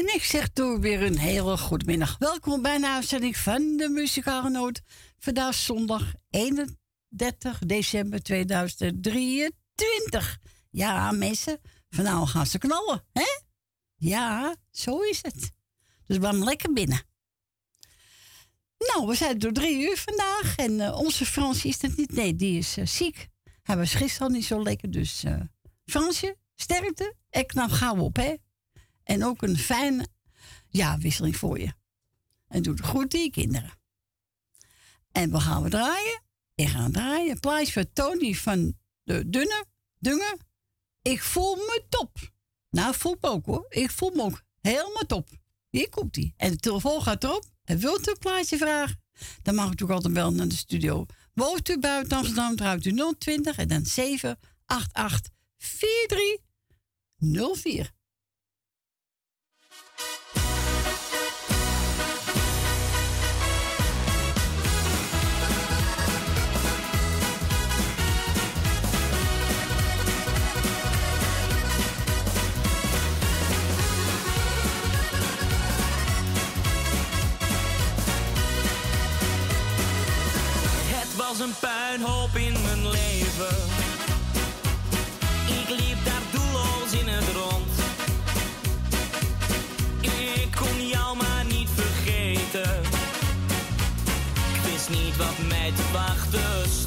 En ik zeg door weer een hele goede middag. Welkom bij een uitzending van de Muzikale Noot. Vandaag zondag 31 december 2023. Ja, mensen, vanavond gaan ze knallen, hè? Ja, zo is het. Dus gaan lekker binnen. Nou, we zijn door drie uur vandaag. En eh, onze Fransje is het niet. Nee, die is eh, ziek. Hij was gisteren al niet zo lekker. Dus eh Fransje, sterkte. En knap gauw op, hè? En ook een fijne ja, wisseling voor je. En doe het goed je kinderen. En we gaan we draaien. Ik ga draaien. Plaats voor Tony van de Dunne. Dunge. Ik voel me top. Nou, voel me ook hoor. Ik voel me ook helemaal top. Hier komt hij. En de telefoon gaat erop. En wilt u een plaatje vragen? Dan mag u natuurlijk altijd bellen naar de studio. Woont u buiten Amsterdam, draait u 020 en dan 788 4304. Een puinhoop in mijn leven. Ik liep daar doelloos in het rond. Ik kon jou maar niet vergeten. Ik wist niet wat mij te wachten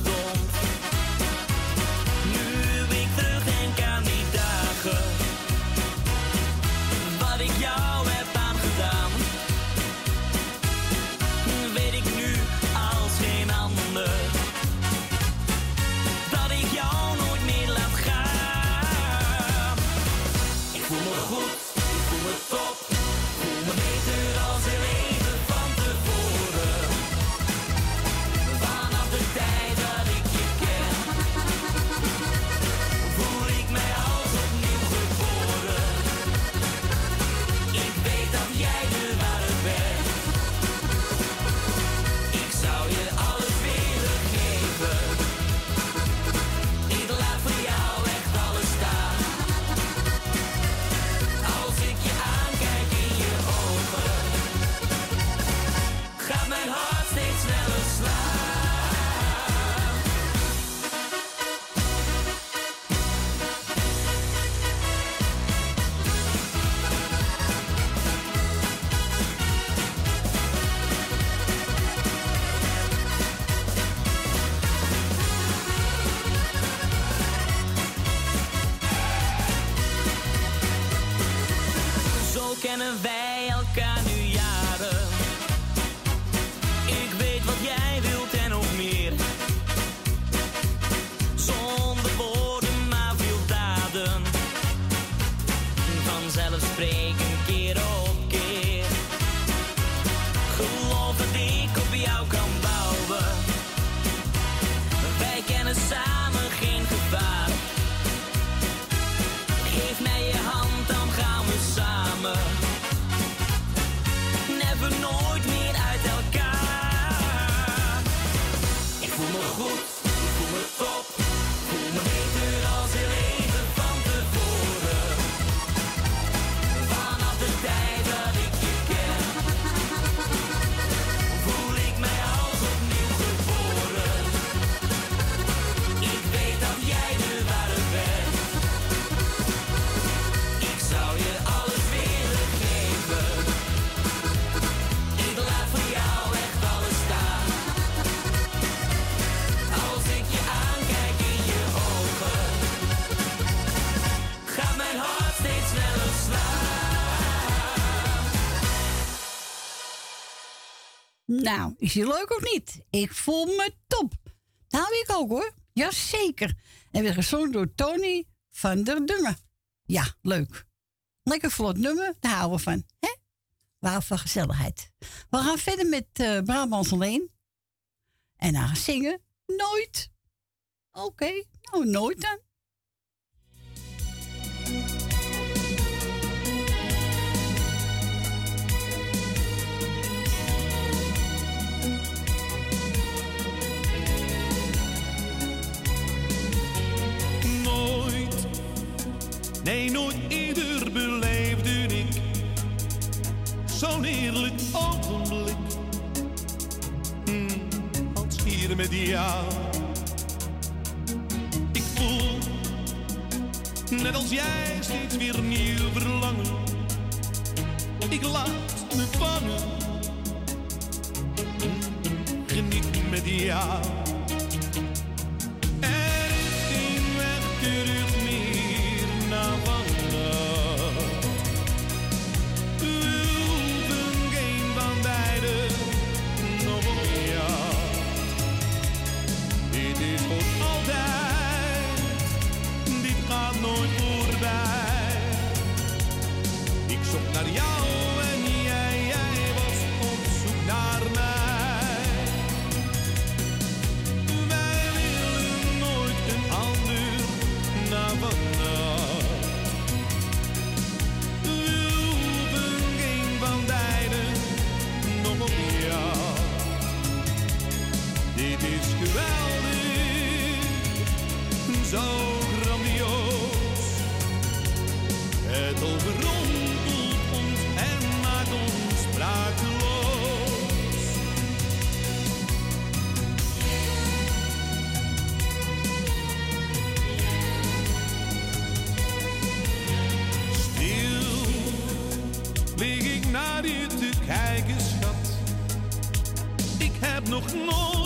Nou, is die leuk of niet? Ik voel me top. Nou, ik ook hoor. Jazeker. En weer gezongen door Tony van der Dungen. Ja, leuk. Lekker vlot nummer, daar houden we van. Hè? Waar van gezelligheid. We gaan verder met uh, Brabants alleen. En dan gaan zingen. Nooit. Oké, nou nooit dan. Nee, nooit eerder beleefde ik zo'n heerlijk ogenblik. Hm, als hier met jou. Ik voel, net als jij, steeds weer nieuw verlangen. Ik laat me vangen. Geniet met jou. no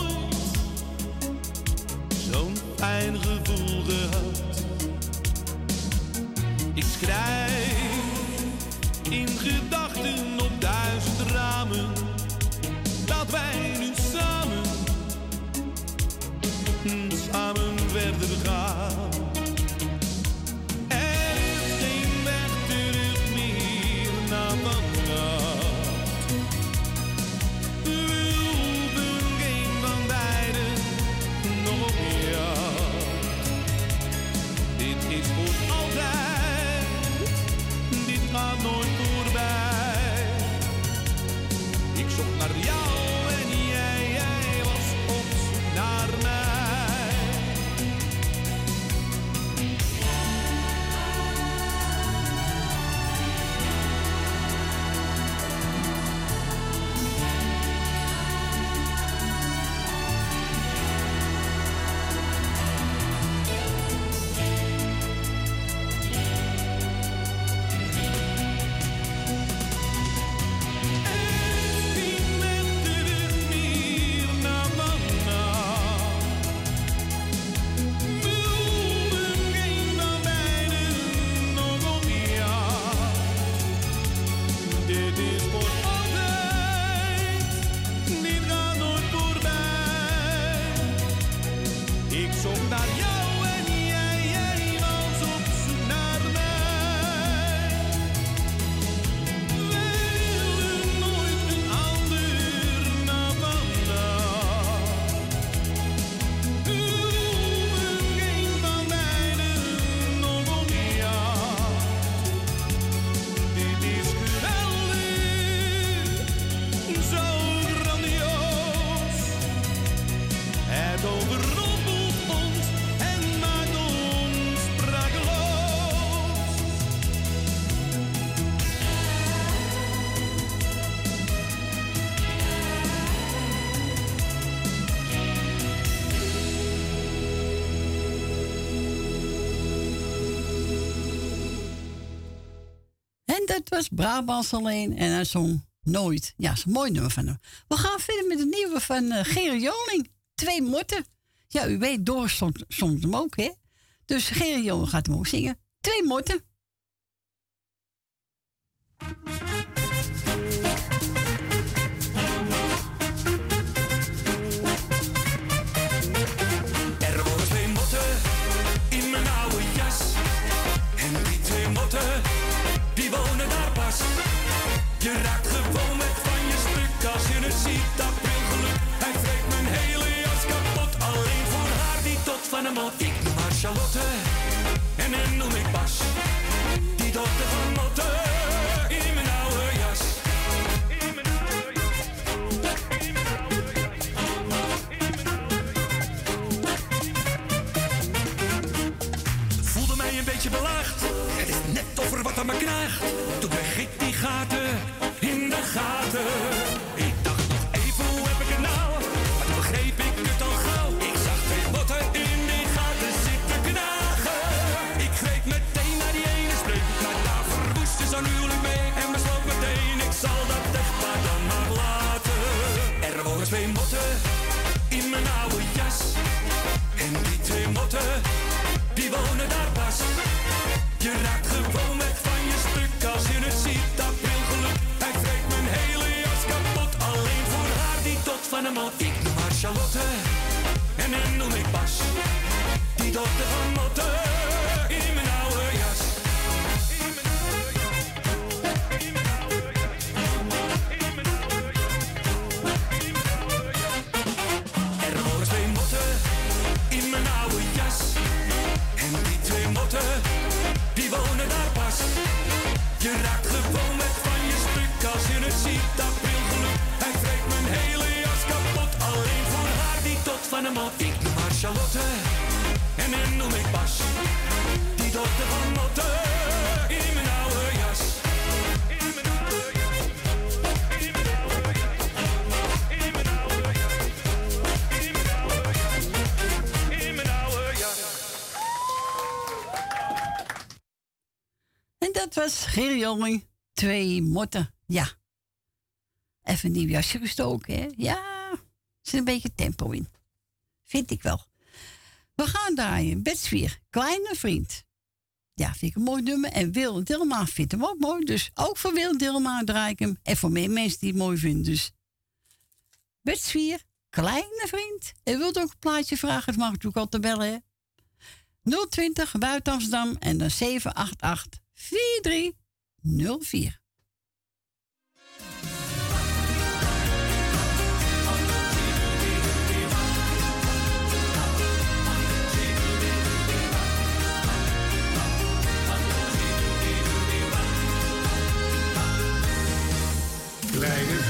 Brabans Brabants alleen. En hij zong Nooit. Ja, is een mooi nummer van hem. We gaan verder met het nieuwe van eh, uh, Joning. Joling. Twee motten. Ja, u weet, door soms hem ook, hè? Dus Gerry Joling gaat hem ook zingen. Twee motten. Je raakt gewoon met van je stuk als je het ziet, dat brengt geluk. Hij vreet mijn hele jas kapot, alleen voor haar die tot van hem had. Ik noem haar Charlotte en hem noem ik Bas. Die dochter van Lotte in mijn oude jas. Voelde mij een beetje belaagd, het is net over wat aan me knaagt gaten, in de gaten. にとって本 Twee motten, ja. Even een nieuw jasje gestoken, hè? Ja, er zit een beetje tempo in. Vind ik wel. We gaan draaien. Bedsvier, kleine vriend. Ja, vind ik een mooi nummer. En Wil Dilma vindt hem ook mooi. Dus ook voor Wil Dilma draai ik hem. En voor meer mensen die het mooi vinden. Dus Bedsvier, kleine vriend. En wilt ook een plaatje vragen? Het mag natuurlijk altijd bellen, hè? 020 buiten Amsterdam en dan 788 43 04. Kleine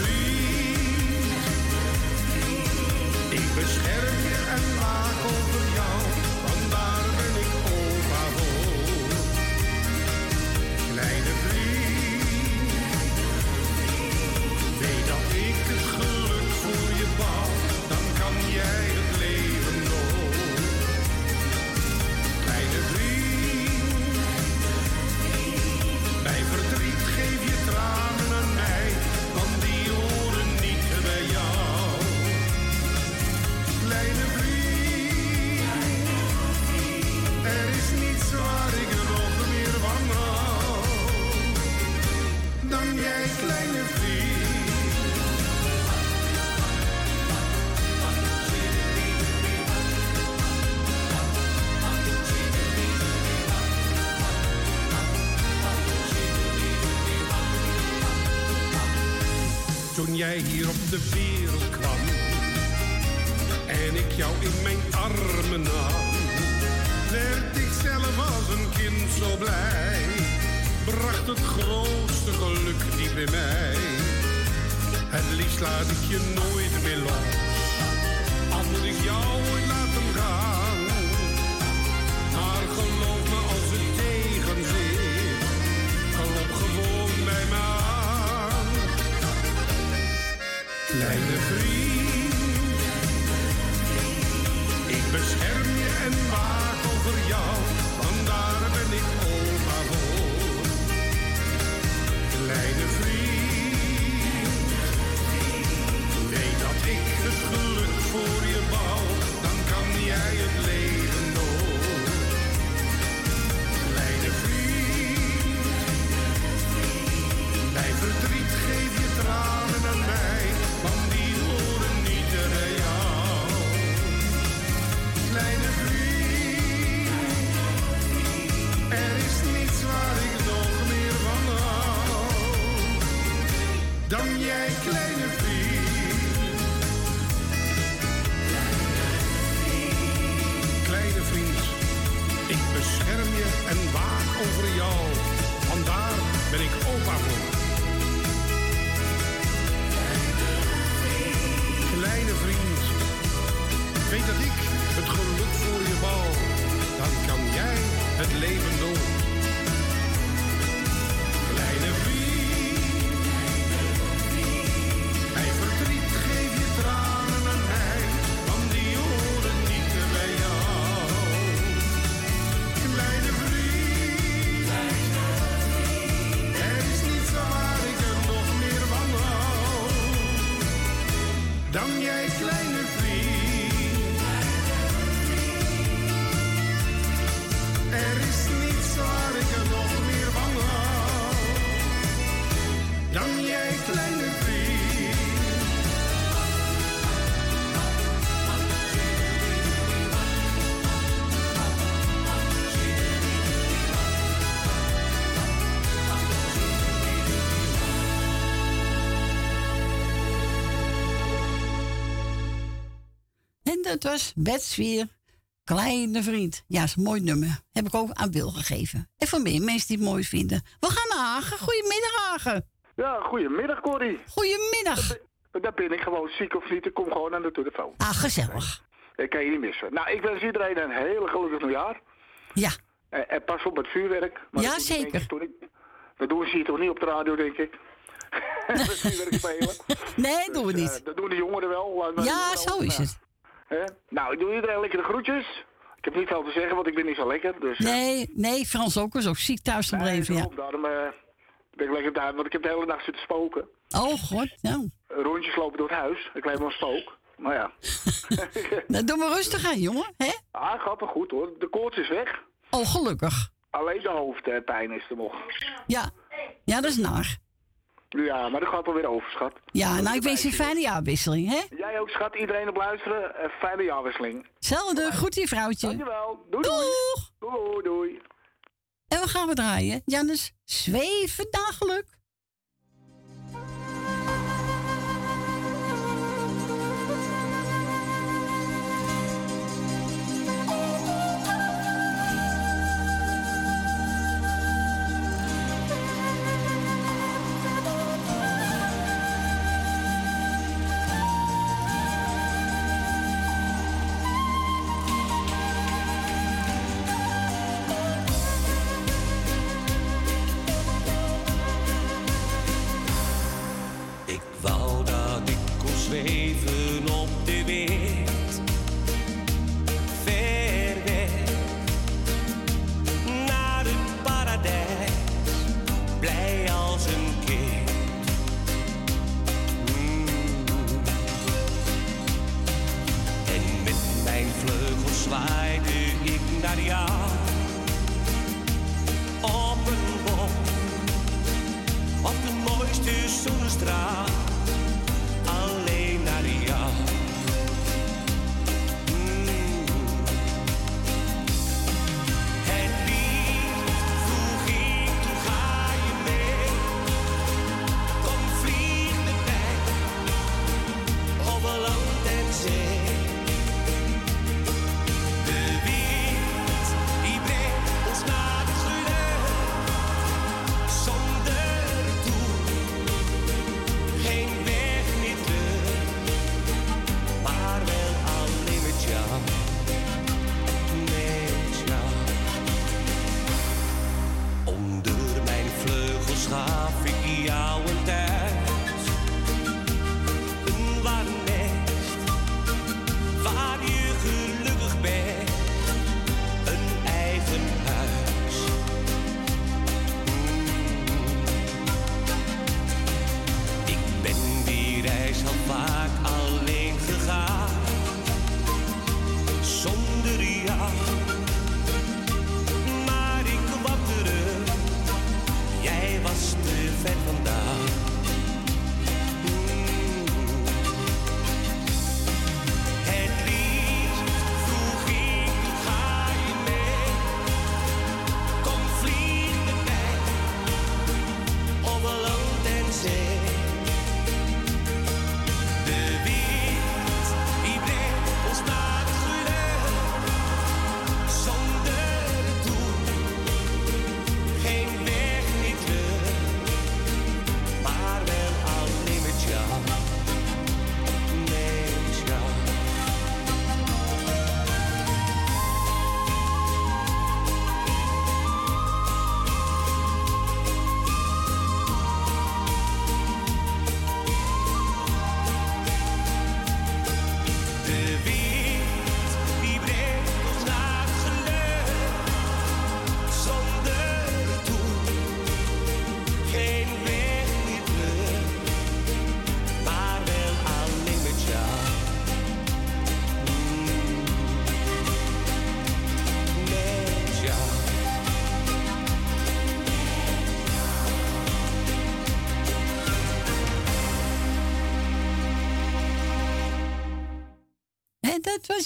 Dat was Bets weer. Kleine vriend. Ja, is een mooi nummer. Heb ik ook aan Wil gegeven. En voor meer mensen die het mooi vinden. We gaan naar Hagen. Goedemiddag, Hagen. Ja, goedemiddag Corrie. Goedemiddag. Daar ben ik gewoon ziek of niet. Ik kom gewoon aan de telefoon. Ah, gezellig. Ik kan je niet missen. Nou, ik wens iedereen een hele gelukkig nieuwjaar. Ja, En, en pas op met vuurwerk. Maar Ja, dat we zeker. ik Dat doen ze hier toch niet op de radio, denk ik. met vuurwerk spelen. nee, doen we Dus, niet. eh, dat doen de jongeren wel. Ja, we zo is het. Nou, ik doe iedereen lekker de groetjes. Ik heb niet veel te zeggen, want ik ben niet zo lekker. Dus, eh, Nee, nee, Frans ook is ook ziek thuis gebleven. nee, Ja. daarom eh, ben ik lekker thuis. Want ik heb de hele nacht zitten spoken. Oh, god. Nou, Rondjes lopen door het huis. Ik leef wel een spook. Maar ja. nou, doe maar rustig aan, jongen. Hè? Ah, gaat wel goed hoor. De koorts is weg. Oh, gelukkig. Alleen de hoofdpijn is er nog. Ja, ja dat is naar. Ja, maar dat gaat wel weer over, schat. Ja, nou, ik wens je een fijne jaarwisseling, hè? Jij ook, schat. Iedereen op luisteren. Fijne jaarwisseling. Hetzelfde, goed je vrouwtje. Dankjewel. Doei, doei. Doeg! Doei, doei. En we gaan we draaien. Jannes, zweven naar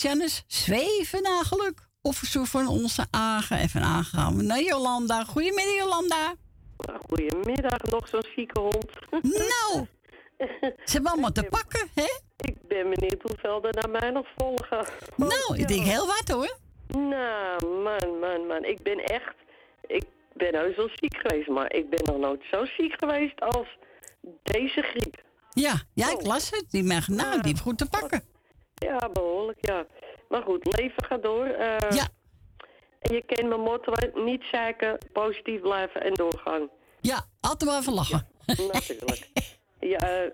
dat was Jannes Zwevenagelijk. Of verzoek van onze Agen. We naar Jolanda. Goedemiddag, Jolanda. Goedemiddag, nog zo'n zieke hond. Nou, ze hebben allemaal te pakken, hè? Ik ben benieuwd hoeveel er naar mij nog volgen. Nou, ik denk heel wat hoor. Nou, man, man, man. Ik ben echt... Ik ben heus wel ziek geweest, maar ik ben nog nooit zo ziek geweest als deze griep. Ja, ja, ik las het. Die mag, nou, die heeft goed te pakken. Ja, behoorlijk, ja. Maar goed, leven gaat door. eh, Ja, En je kent mijn motto, niet zeiken, positief blijven en doorgaan. ja, altijd wel even lachen. Natuurlijk. Ja, eh,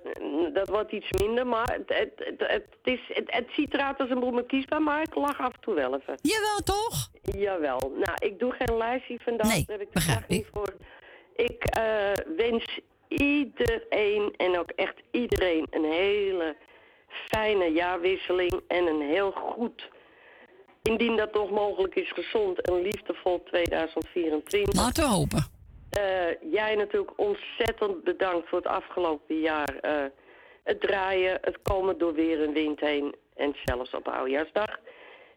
dat wordt iets minder, maar het, het, het, het, is, het, ziet eruit als een bloem kiesbaar, maar ik lach af en toe wel even. Jawel, toch? Jawel. Nou, ik doe geen lijstje vandaag. Nee, daar heb ik de dag niet voor. Ik eh, wens iedereen en ook echt iedereen een hele fijne jaarwisseling en een heel goed, indien dat nog mogelijk is, gezond en liefdevol 2024. Laten we hopen. Eh, jij natuurlijk ontzettend bedankt voor het afgelopen jaar. eh, het draaien, het komen door weer en wind heen en zelfs op oudjaarsdag.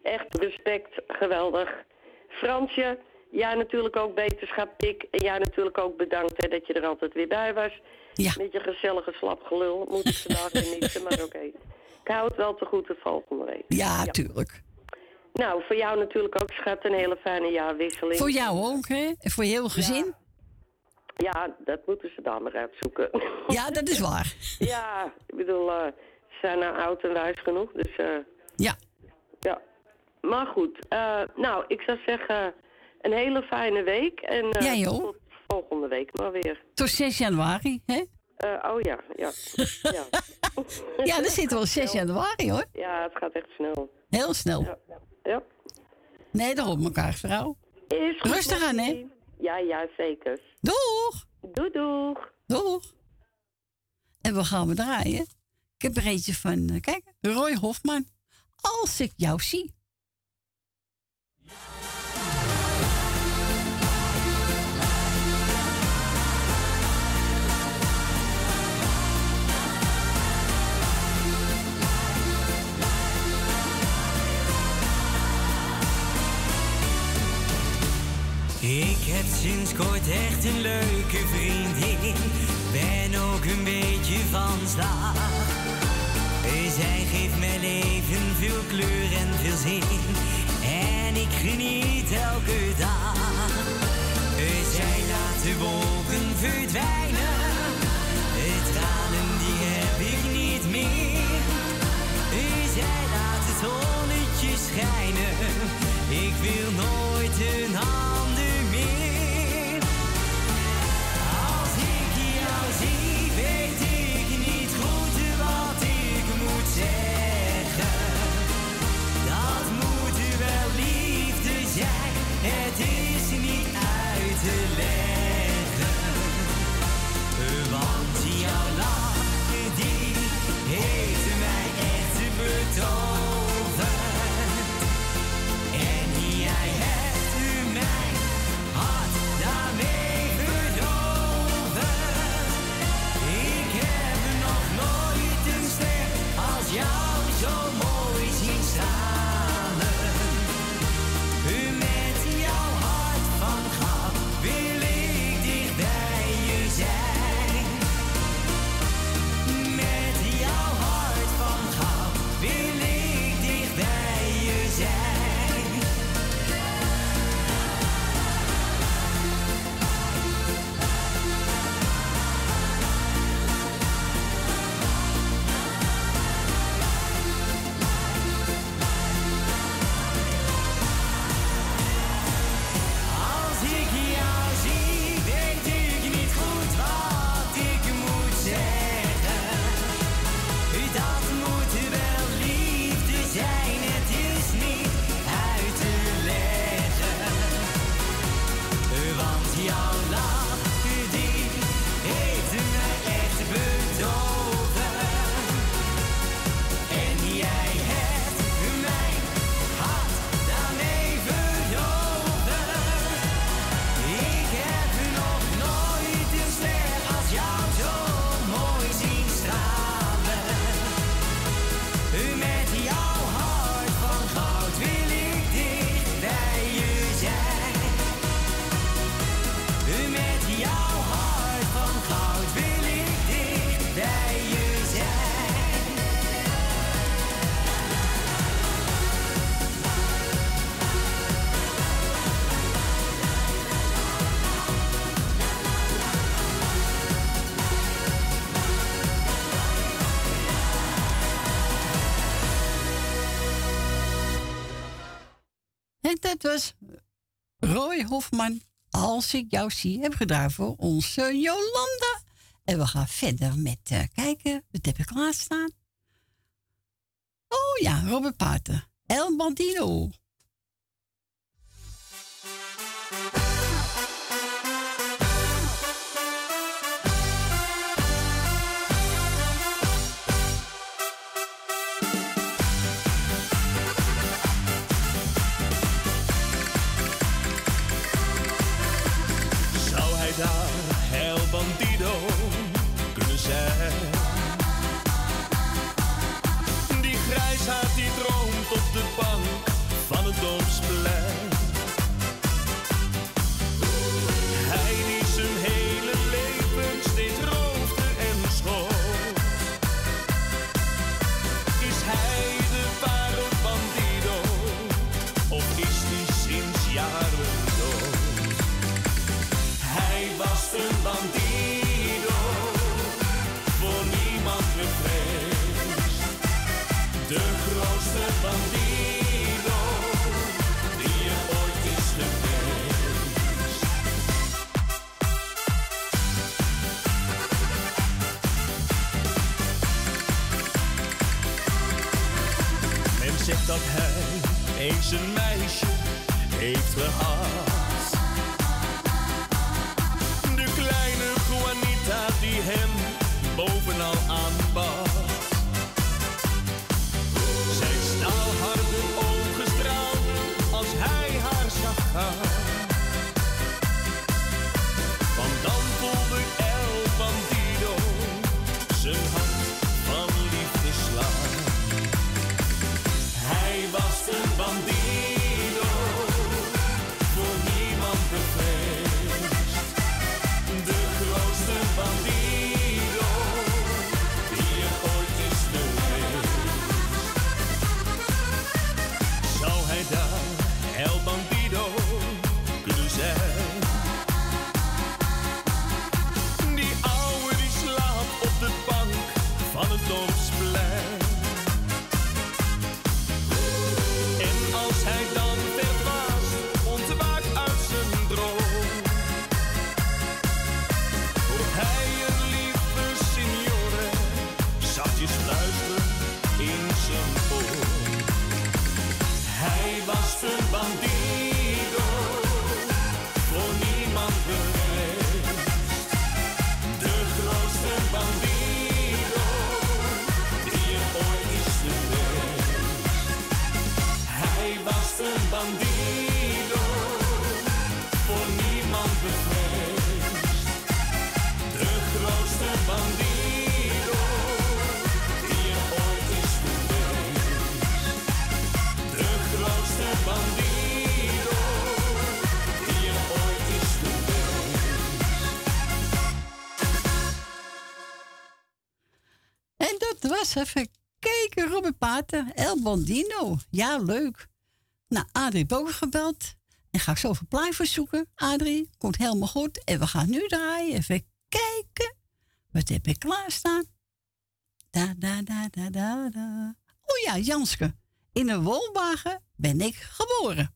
Echt respect, geweldig. Fransje, jij natuurlijk ook beterschap, Dick. En jij natuurlijk ook bedankt hè, dat je er altijd weer bij was. Ja. Met je gezellige slap gelul moet ik vandaag genieten, maar oké. Ik hou het wel te goed de volgende week. Ja, tuurlijk. Nou, voor jou natuurlijk ook, schat, een hele fijne jaarwisseling. Voor jou ook, hè? En voor je heel gezin. Ja, dat moeten ze dan maar uitzoeken. Ja, dat is waar. Ja, ik bedoel, eh, ze zijn nou oud en wijs genoeg, dus eh, Ja, ja. Maar goed, eh, nou, ik zou zeggen, een hele fijne week. En Jij ook. Volgende week maar weer. tot 6 januari, hè? Eh, oh ja, ja. ja. Ja, dan zitten we al 6 januari, hoor. Ja, het gaat echt snel. Heel snel. Ja. ja. Nee, daar op elkaar, vrouw. Is goed, Rustig aan, hè? Ja, ja, zeker. Doeg! Doei, doeg. Doeg! En we gaan we draaien. Ik heb er eentje van, eh, kijk, Roy Hofman. Als ik jou zie. Ik heb sinds kort echt een leuke vriendin. Ben ook een beetje van slag. Zij geeft mijn leven veel kleur en veel zin. En ik geniet elke dag. Zij laat de wolken verdwijnen. De tranen die heb ik niet meer. Zij laat het zonnetje schijnen. Ik wil nooit een ander En dat was Roy Hofman. Als ik jou zie, heb gedaan voor onze Jolanda. En we gaan verder met uh, kijken. Wat heb ik klaarstaan? Oh ja, Robert Pater. El Bandino. Dat hij eens een meisje heeft gehad. De kleine Juanita die hem bovenal aanbad. El Bondino. Ja, leuk. Nou, Adrie ook gebeld. En ga ik zo een voor zoeken. Adrie, komt helemaal goed. En we gaan nu draaien. Even kijken. Wat heb ik klaarstaan? Da, da, da, da, da, da. Oh ja, Janske. In een woonwagen ben ik geboren.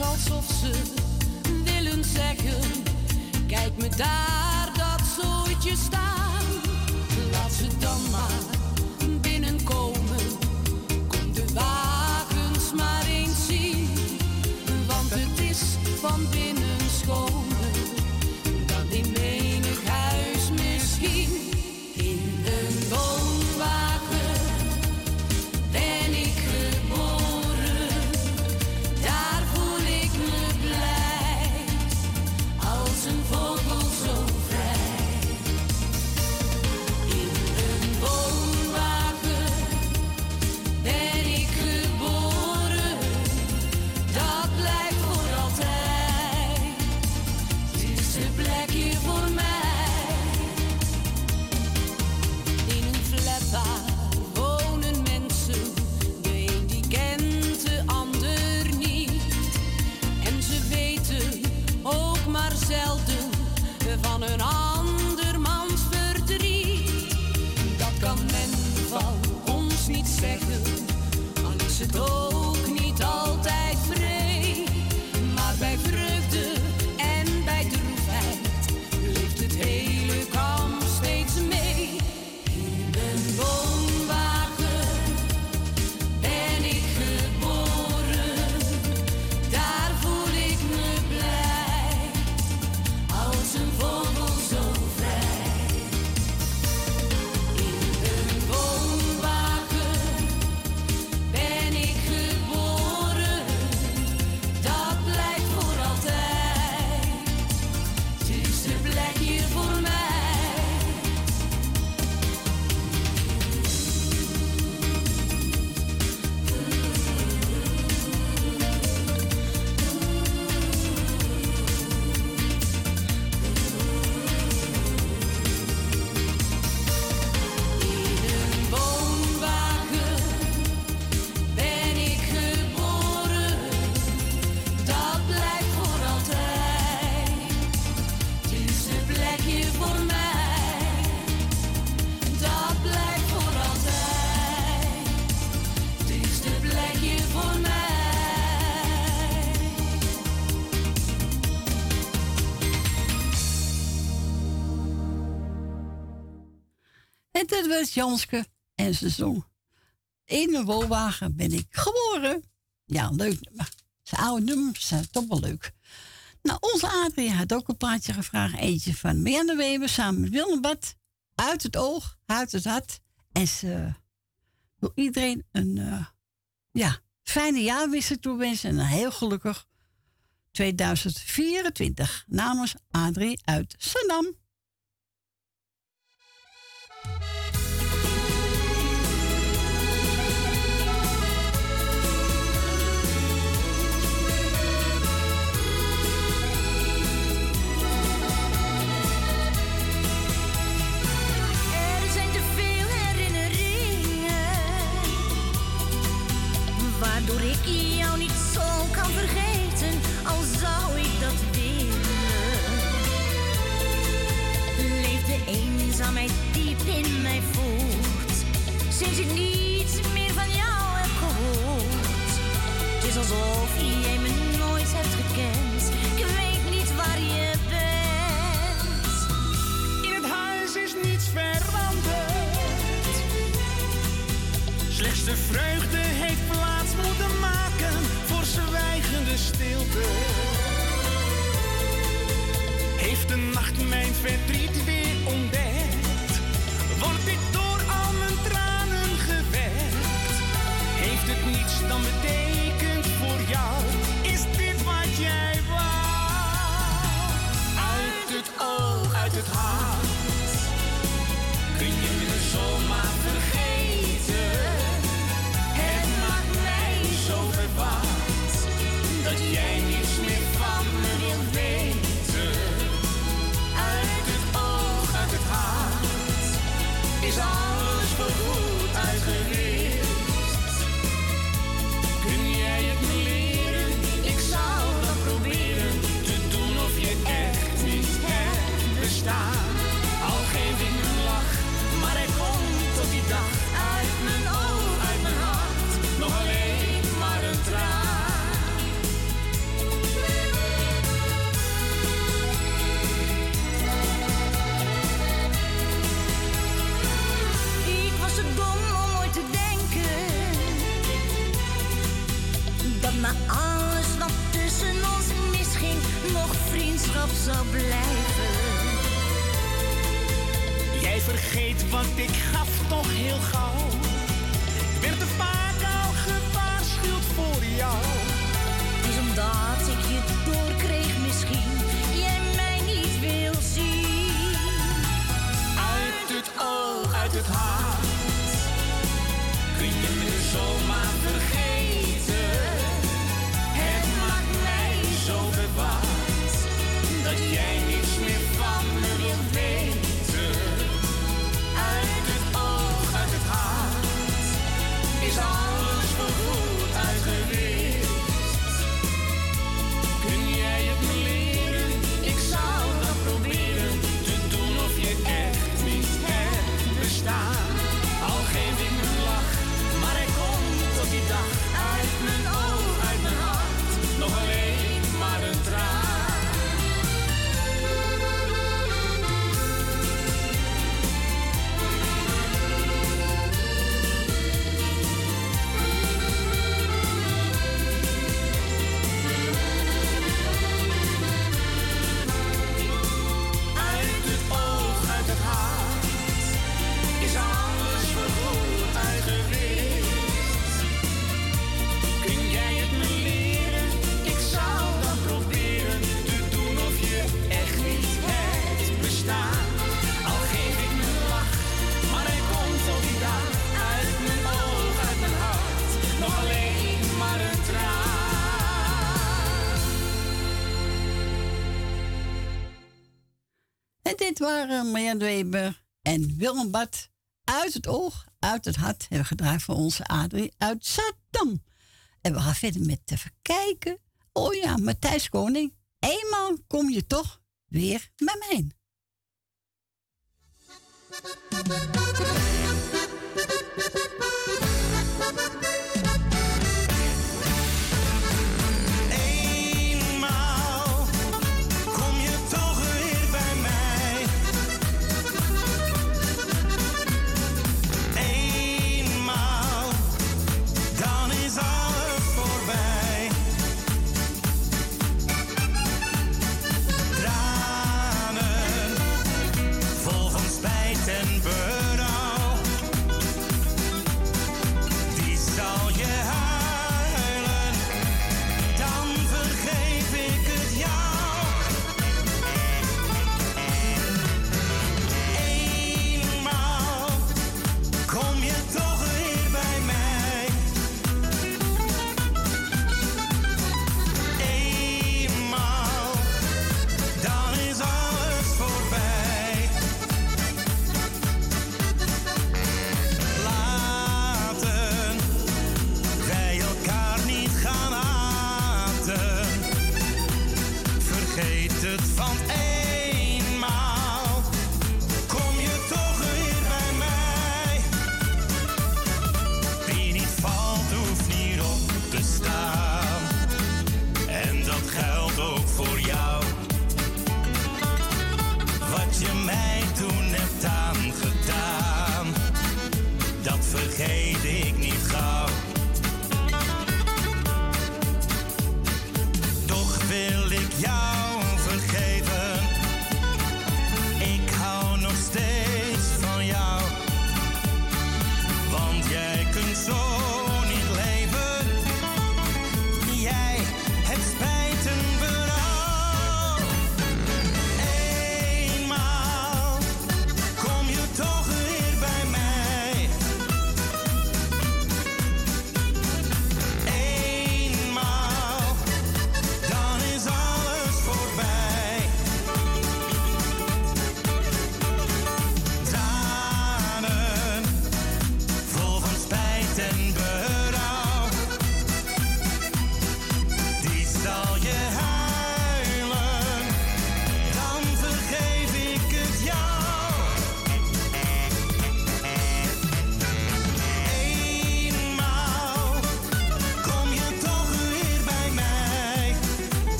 Alsof ze willen zeggen: Kijk me daar dat zooitje staan. Laat ze dan maar binnenkomen. Kom de wagens maar eens zien, want het is van binnen Janske en ze zong. In een woonwagen ben ik geboren. Ja, leuk nummer. Zijn oude nummers zijn toch wel leuk. Nou, onze Adrie had ook een plaatje gevraagd. Eentje van Marianne Weber samen met Willem Bad. Uit het oog, uit het hart. En ze wil iedereen een eh, ja, fijne jaarwissel toewensen. En een heel gelukkig 2024. Namens Adrie uit Sandam. Waardoor ik jou niet zo kan vergeten, al zou ik dat willen. Leeft de eenzaamheid diep in mij voort, sinds ik niets meer van jou heb gehoord. Het is alsof jij me nooit hebt gekend, ik weet niet waar je bent. In het huis is niets veranderd. Slechts de vreugde heeft plaats stilte. Heeft de nacht mijn verdriet weer ontdekt? Word ik door al mijn tranen gewekt? Heeft het niets dan betekend voor jou? Is dit wat jij wou? Uit het oog, uit het hart. op blijven. Jij vergeet wat ik gaf toch heel gauw. Ik werd er vaak al gewaarschuwd voor jou. Het is omdat ik je doorkreeg misschien. Jij mij niet wil zien. Uit het oog, uit het hart. Kun je me zomaar kinderen Marjan Weber en Willem Bad uit het oog, uit het hart hebben gedraaid voor onze Adrie uit Saddam. En we gaan verder met te verkijken. Oh ja, Matthijs Koning, eenmaal kom je toch weer met mij.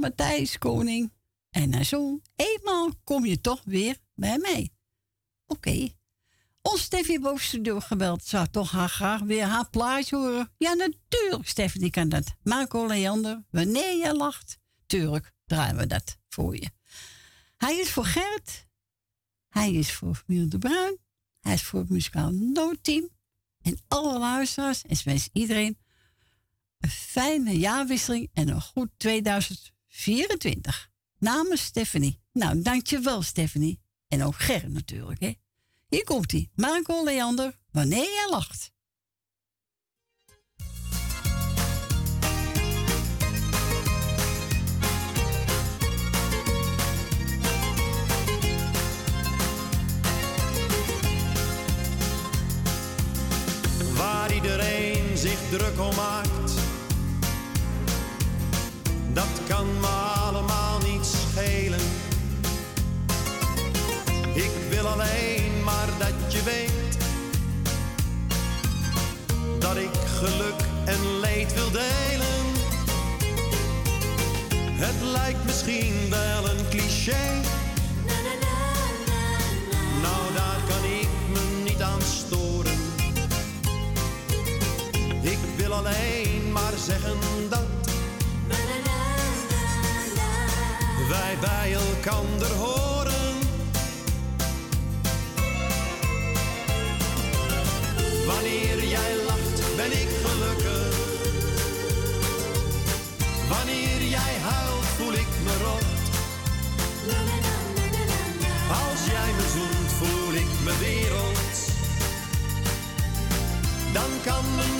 Matthijs Koning. En hij zong, eenmaal kom je toch weer bij mij. Oké. Ons Steffi ook studio gebeld. Zou toch haar graag weer haar plaatje horen? Ja, natuurlijk, Steffi, die kan dat. Marco Leander, wanneer je lacht, tuurlijk draaien we dat voor je. Hij is voor Gert. Hij is voor Miel de Bruin. Hij is voor het muzikaal noodteam. En alle luisteraars. En ze wensen iedereen een fijne jaarwisseling en een goed 2024. Namens Stephanie. Nou, dankjewel Stephanie. En ook Ger natuurlijk, hè. Hier komt hij. Marco Leander, wanneer jij lacht. waar iedereen zich druk om maakt. Dat kan me allemaal niet schelen. Ik wil alleen maar dat je weet dat ik geluk en leed wil delen. Het lijkt misschien wel een cliché. Nou, daar kan ik me niet aan storen. Ik wil alleen elkander horen. Wanneer jij lacht, ben ik gelukkig. Wanneer jij huilt, voel ik me rot. Als jij me zoent, voel ik me wereld. Dan kan mijn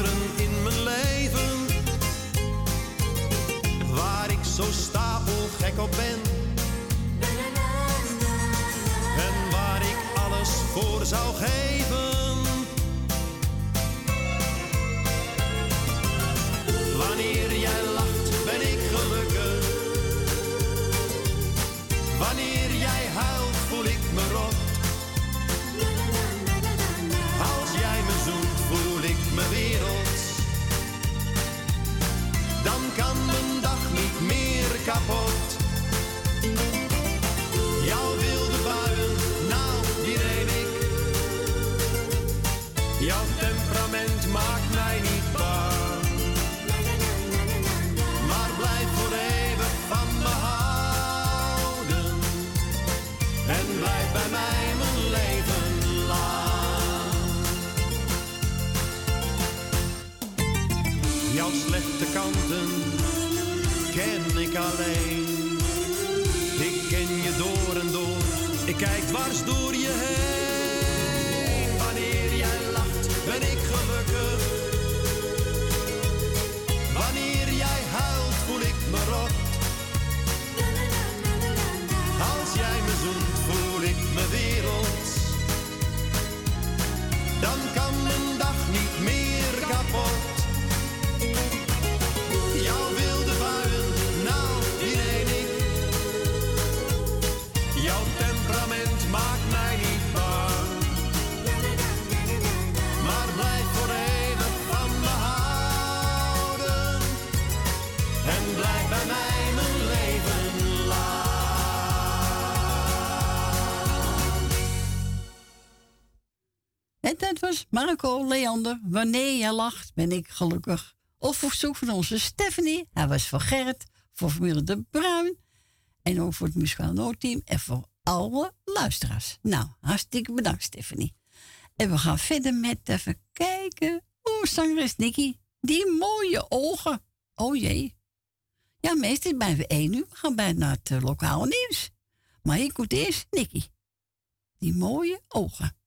zo stapelgek op ben. En waar ik alles voor zou geven. Wanneer jij lacht, ik. Ik ken je door en door, ik kijk dwars door je heen. Wanneer jij lacht, ben ik gelukkig. Wanneer jij huilt, voel ik me rot. Als jij me zoent, voel ik me wereld. Dan kan mijn dag niet meer kapot. Dat was Marco Leander. Wanneer je lacht, ben ik gelukkig. Op verzoek van onze Stephanie. Hij was voor Gerrit, voor familie De Bruin. En ook voor het muzikaal noodteam. En voor alle luisteraars. Nou, hartstikke bedankt, Stephanie. En we gaan verder met even kijken. Oeh, zangeres Nicky. Die mooie ogen. Oh jee. Ja, meestal bij we één uur. We gaan bijna naar het eh, lokale nieuws. Maar hier komt eerst Nicky. Die mooie ogen.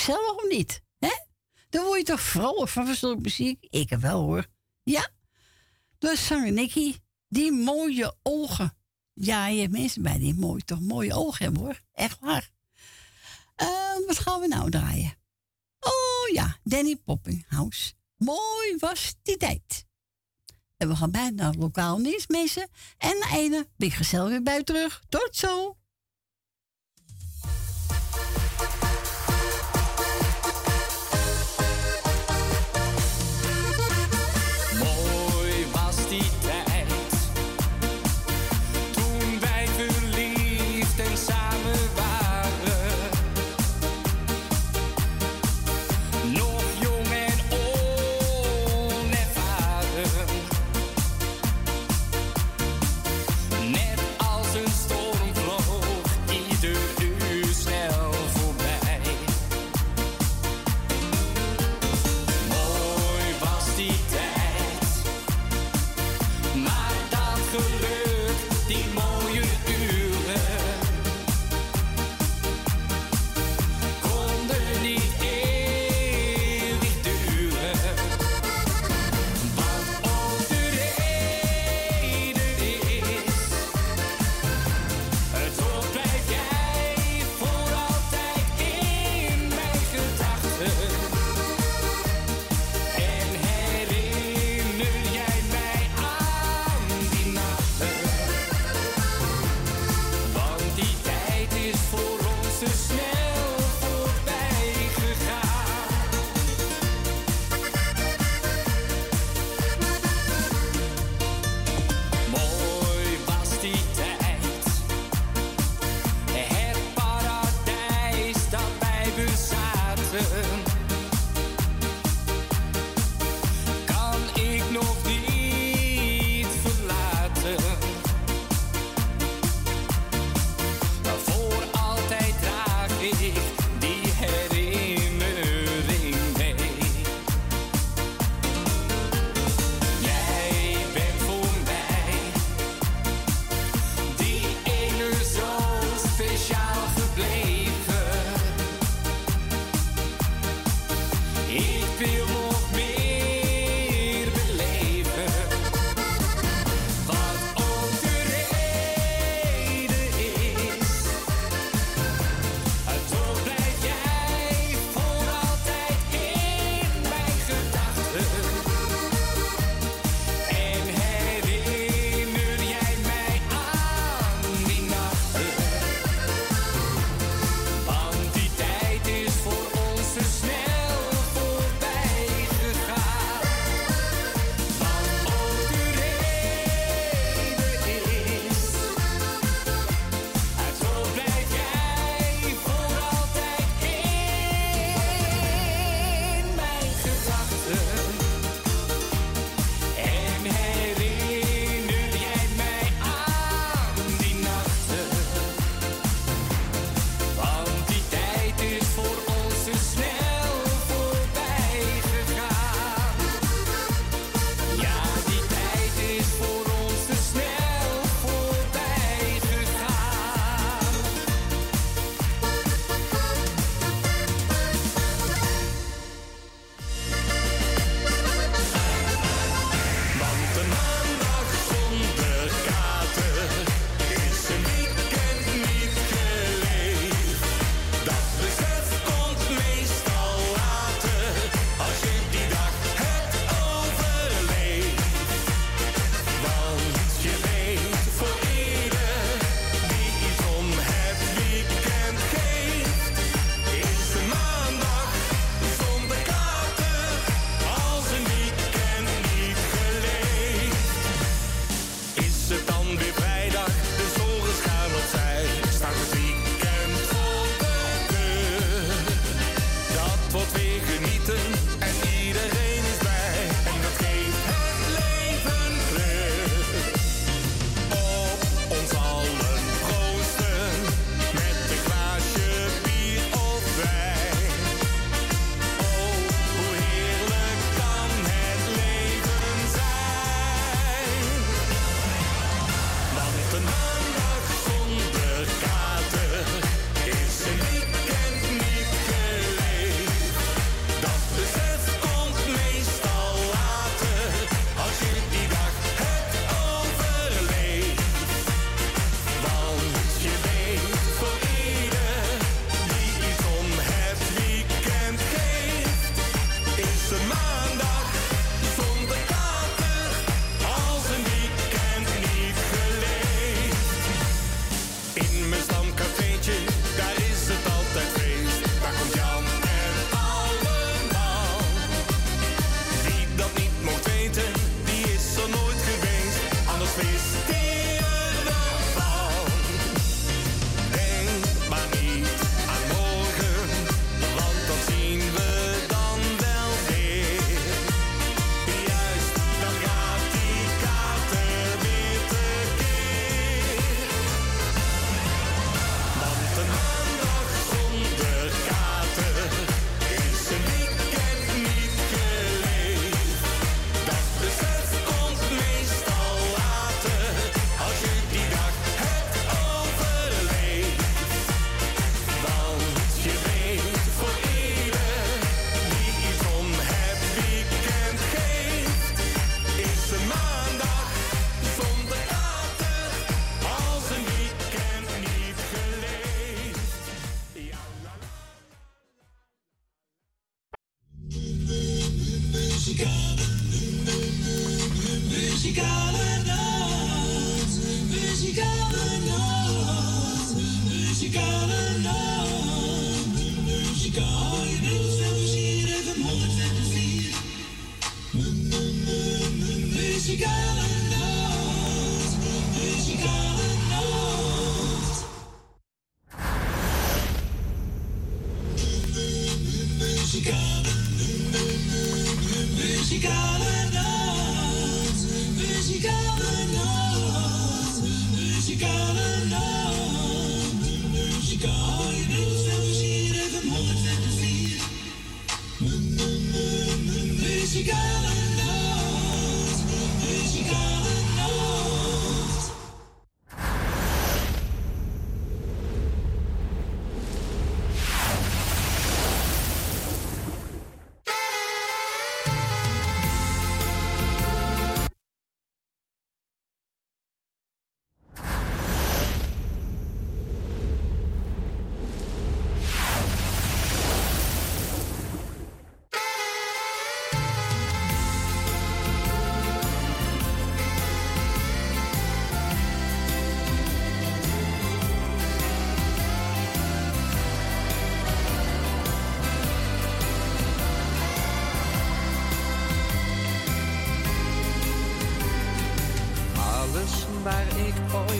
Gezellig of niet? Hè? Dan word je toch vrolijk van verzonnen muziek? Ik wel hoor. Ja? Dus zanger Nicky, die mooie ogen. Ja, je hebt mensen bij die mooi, toch mooie ogen hebben hoor. Echt waar. Eh, wat gaan we nou draaien? Oh ja, Danny Poppinghouse. Mooi was die tijd. En we gaan bijna naar lokaal nieuws, mensen. En na ene ben gezellig weer bij terug. Tot zo.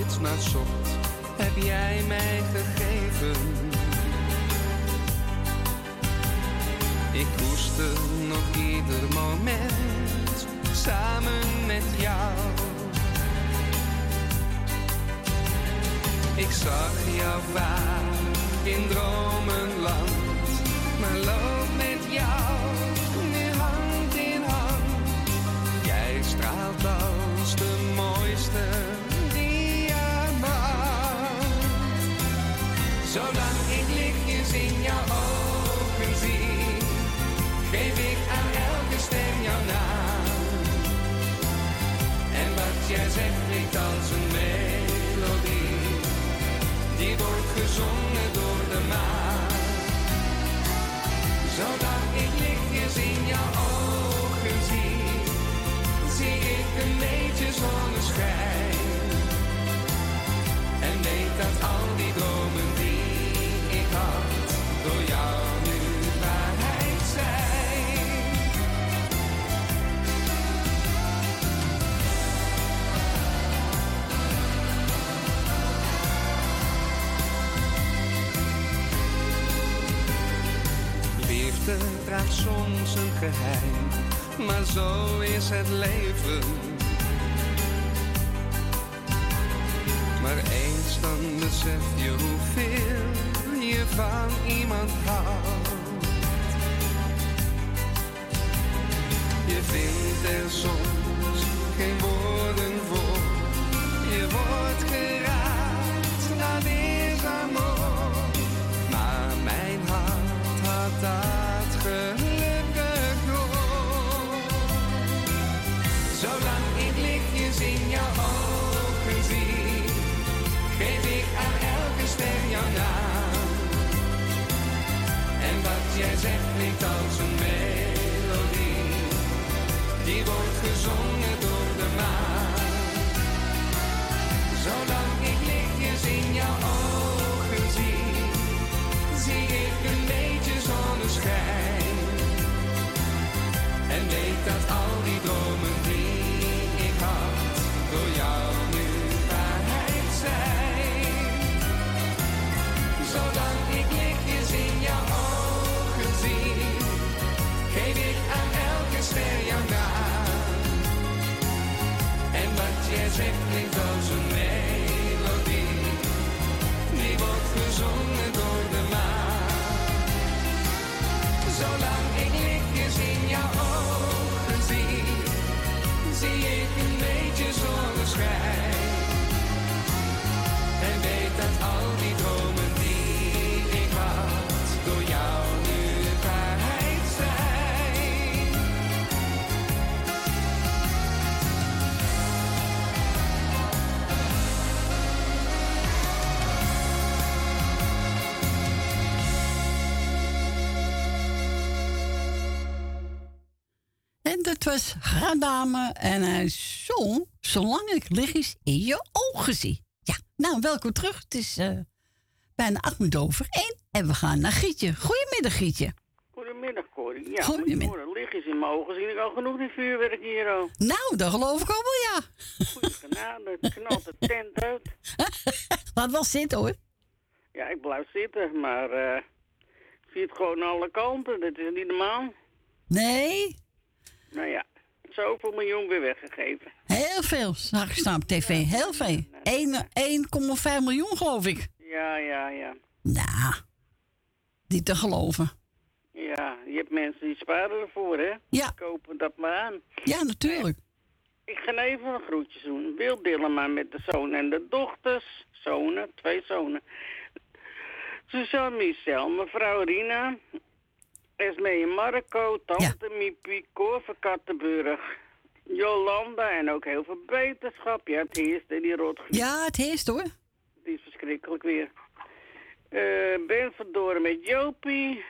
steeds naar zocht, heb jij mij gegeven. Ik koester nog ieder moment samen met jou. Ik zag jou waar in dromenland, maar loop. gezongen door de maan. Zodat ik lichtjes in jouw ogen zie, zie ik een beetje zonneschijn. En weet dat al die dromen draagt soms een geheim, maar zo is het leven. Maar eens dan besef je hoeveel je van iemand houdt. Je vindt er soms geen woord Radame en hij zong Zolang ik lichtjes in je ogen zie. Ja, nou, welkom terug. Het is eh, bijna acht minuten over één. En we gaan naar Gietje. Goedemiddag, Gietje. Goedemiddag, Corrie. Ja, Goedemiddag. lichtjes in mijn ogen zie ik al genoeg die vuurwerk hier al. Nou, dat geloof ik ook wel, ja. Goeie genade, het knalt de tent uit. Laat wel zitten, hoor. Ja, ik blijf zitten, maar eh, ik zie het gewoon aan alle kanten. Dat is niet normaal. Nee, Nou ja, zoveel miljoen weer weggegeven. heel veel. Zag ik staan op tv. Heel veel. Eén- 1,5 miljoen, geloof ik. Ja, ja, ja. Nou, niet te geloven. Ja, je hebt mensen die sparen ervoor, hè? Ja. Die kopen dat maar aan. Ja, natuurlijk. Ik ga even een groetje doen. Wil Dillema met de zoon en de dochters. Zonen, twee zonen. Suzanne Michel, mevrouw Rina. Esmee Marco, tante Miepie, Cor van Kattenburg. Jolanda en ook heel veel beterschap. Ja, het heerst in die rotgriep. Ja, het heerst, hoor. Het is verschrikkelijk weer. Eh ben verdoren met Jopie.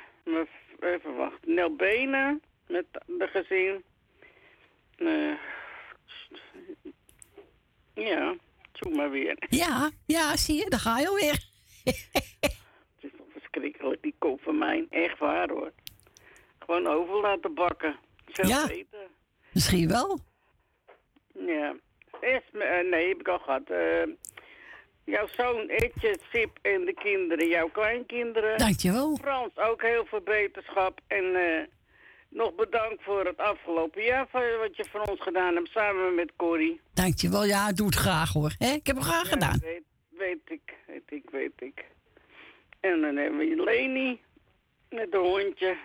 Even wachten. Nel Benen met de gezin. Eh, ja, zoek maar weer. Ja, ja, zie je, daar ga je alweer. Het is toch verschrikkelijk, die kop van mij. Echt waar hoor. Gewoon over laten bakken. Zelf Ja. eten. Misschien wel. Ja. Esme, eh, nee, heb ik al gehad. Eh, jouw zoon Etje, Sip en de kinderen, jouw kleinkinderen. Dankjewel. Frans, ook heel veel beterschap. En eh, nog bedankt voor het afgelopen jaar wat je voor ons gedaan hebt samen met Corrie. Dankjewel. Ja, doe het graag, hoor. Ik heb het graag Ja, gedaan. Weet, weet ik, weet ik, weet ik. En dan hebben we Leni met een hondje.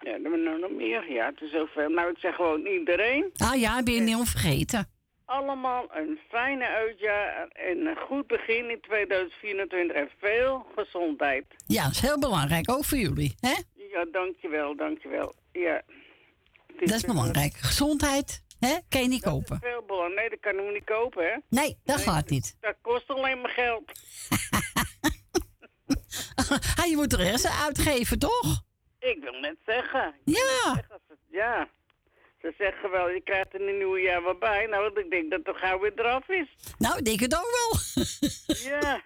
Ja, hebben we nog meer. Ja, het is zoveel. Nou, ik zeg gewoon iedereen. Ah ja, ben je niet onvergeten. Allemaal een fijne uitjaar en een goed begin in 2024 en veel gezondheid. Ja, dat is heel belangrijk, ook voor jullie. Hè? Ja, dankjewel, dankjewel. Ja. Dat is belangrijk. Gezondheid, hè? kan je niet kopen. Veel belang. Nee, dat kan ik niet kopen, hè? Nee, dat gaat niet. Dat kost alleen maar geld. Ah, je moet er aan uitgeven, toch? Ik wil net zeggen. Ja. net zeggen, ja. Ze zeggen wel, je krijgt er een nieuw jaar wat bij. Nou, ik denk dat het gauw weer eraf is. Nou, ik denk het ook wel. Ja.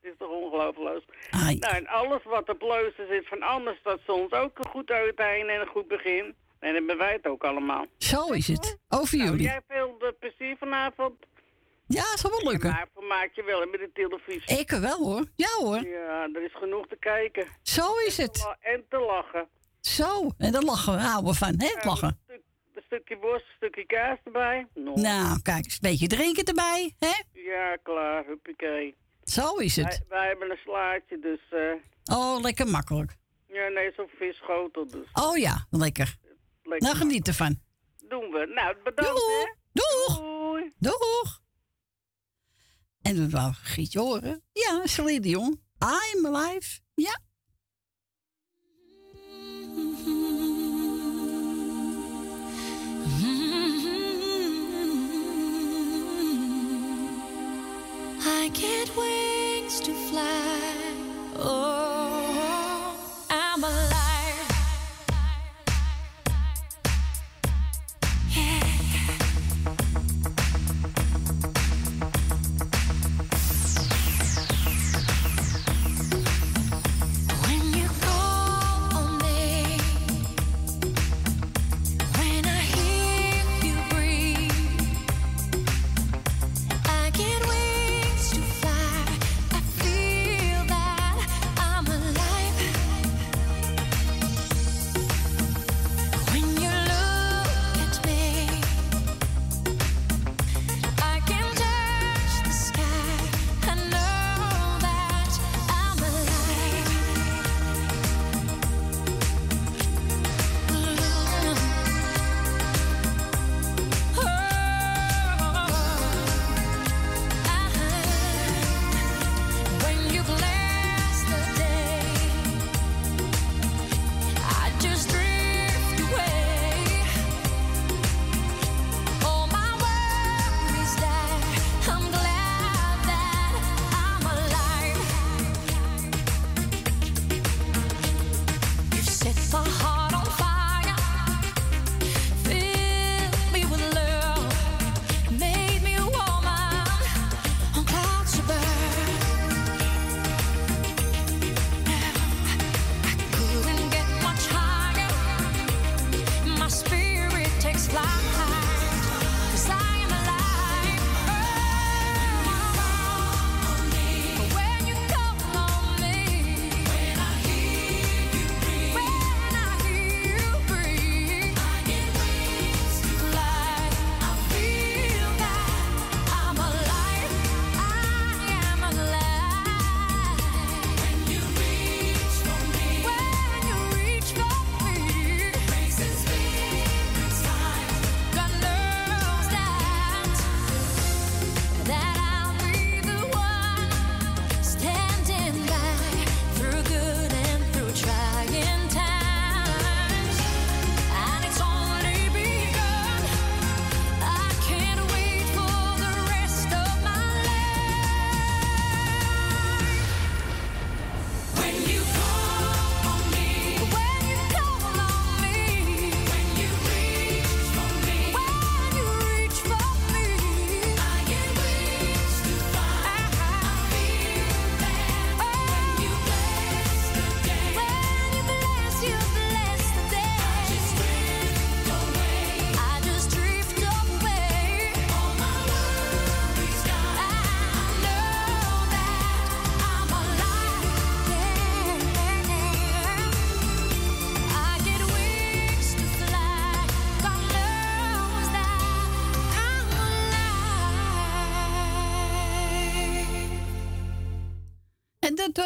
Het is toch ongelooflijk. Nou, en alles wat op leuzen zit van anders, dat is ons ook een goed uiteinde en een goed begin. En dan hebben wij het ook allemaal. Zo is het. Over Nou, jullie. jij veel plezier vanavond. Ja, zal wel lukken. Maar vermaak je wel met de televisie. Ik wel hoor. Ja hoor. Ja, er is genoeg te kijken. Zo is het. En te lachen. Zo. En daar lachen we. Houden we van, hè? Het lachen. Een, stuk- een stukje worst, een stukje kaas erbij. Nou, kijk. Een beetje drinken erbij, hè? Ja, klaar, huppakee. Zo is het. wij hebben een slaatje, dus... eh, Oh, lekker makkelijk. ja, nee, zo'n visschotel, dus Oh ja, lekker. lekker. Nou, geniet ervan. Doen we. Nou, bedankt, hè. Doeg. Doei. Doeg. En we wou Gietje horen. Ja, Celine Dion. I'm alive. Ja. I get wings to fly. Oh,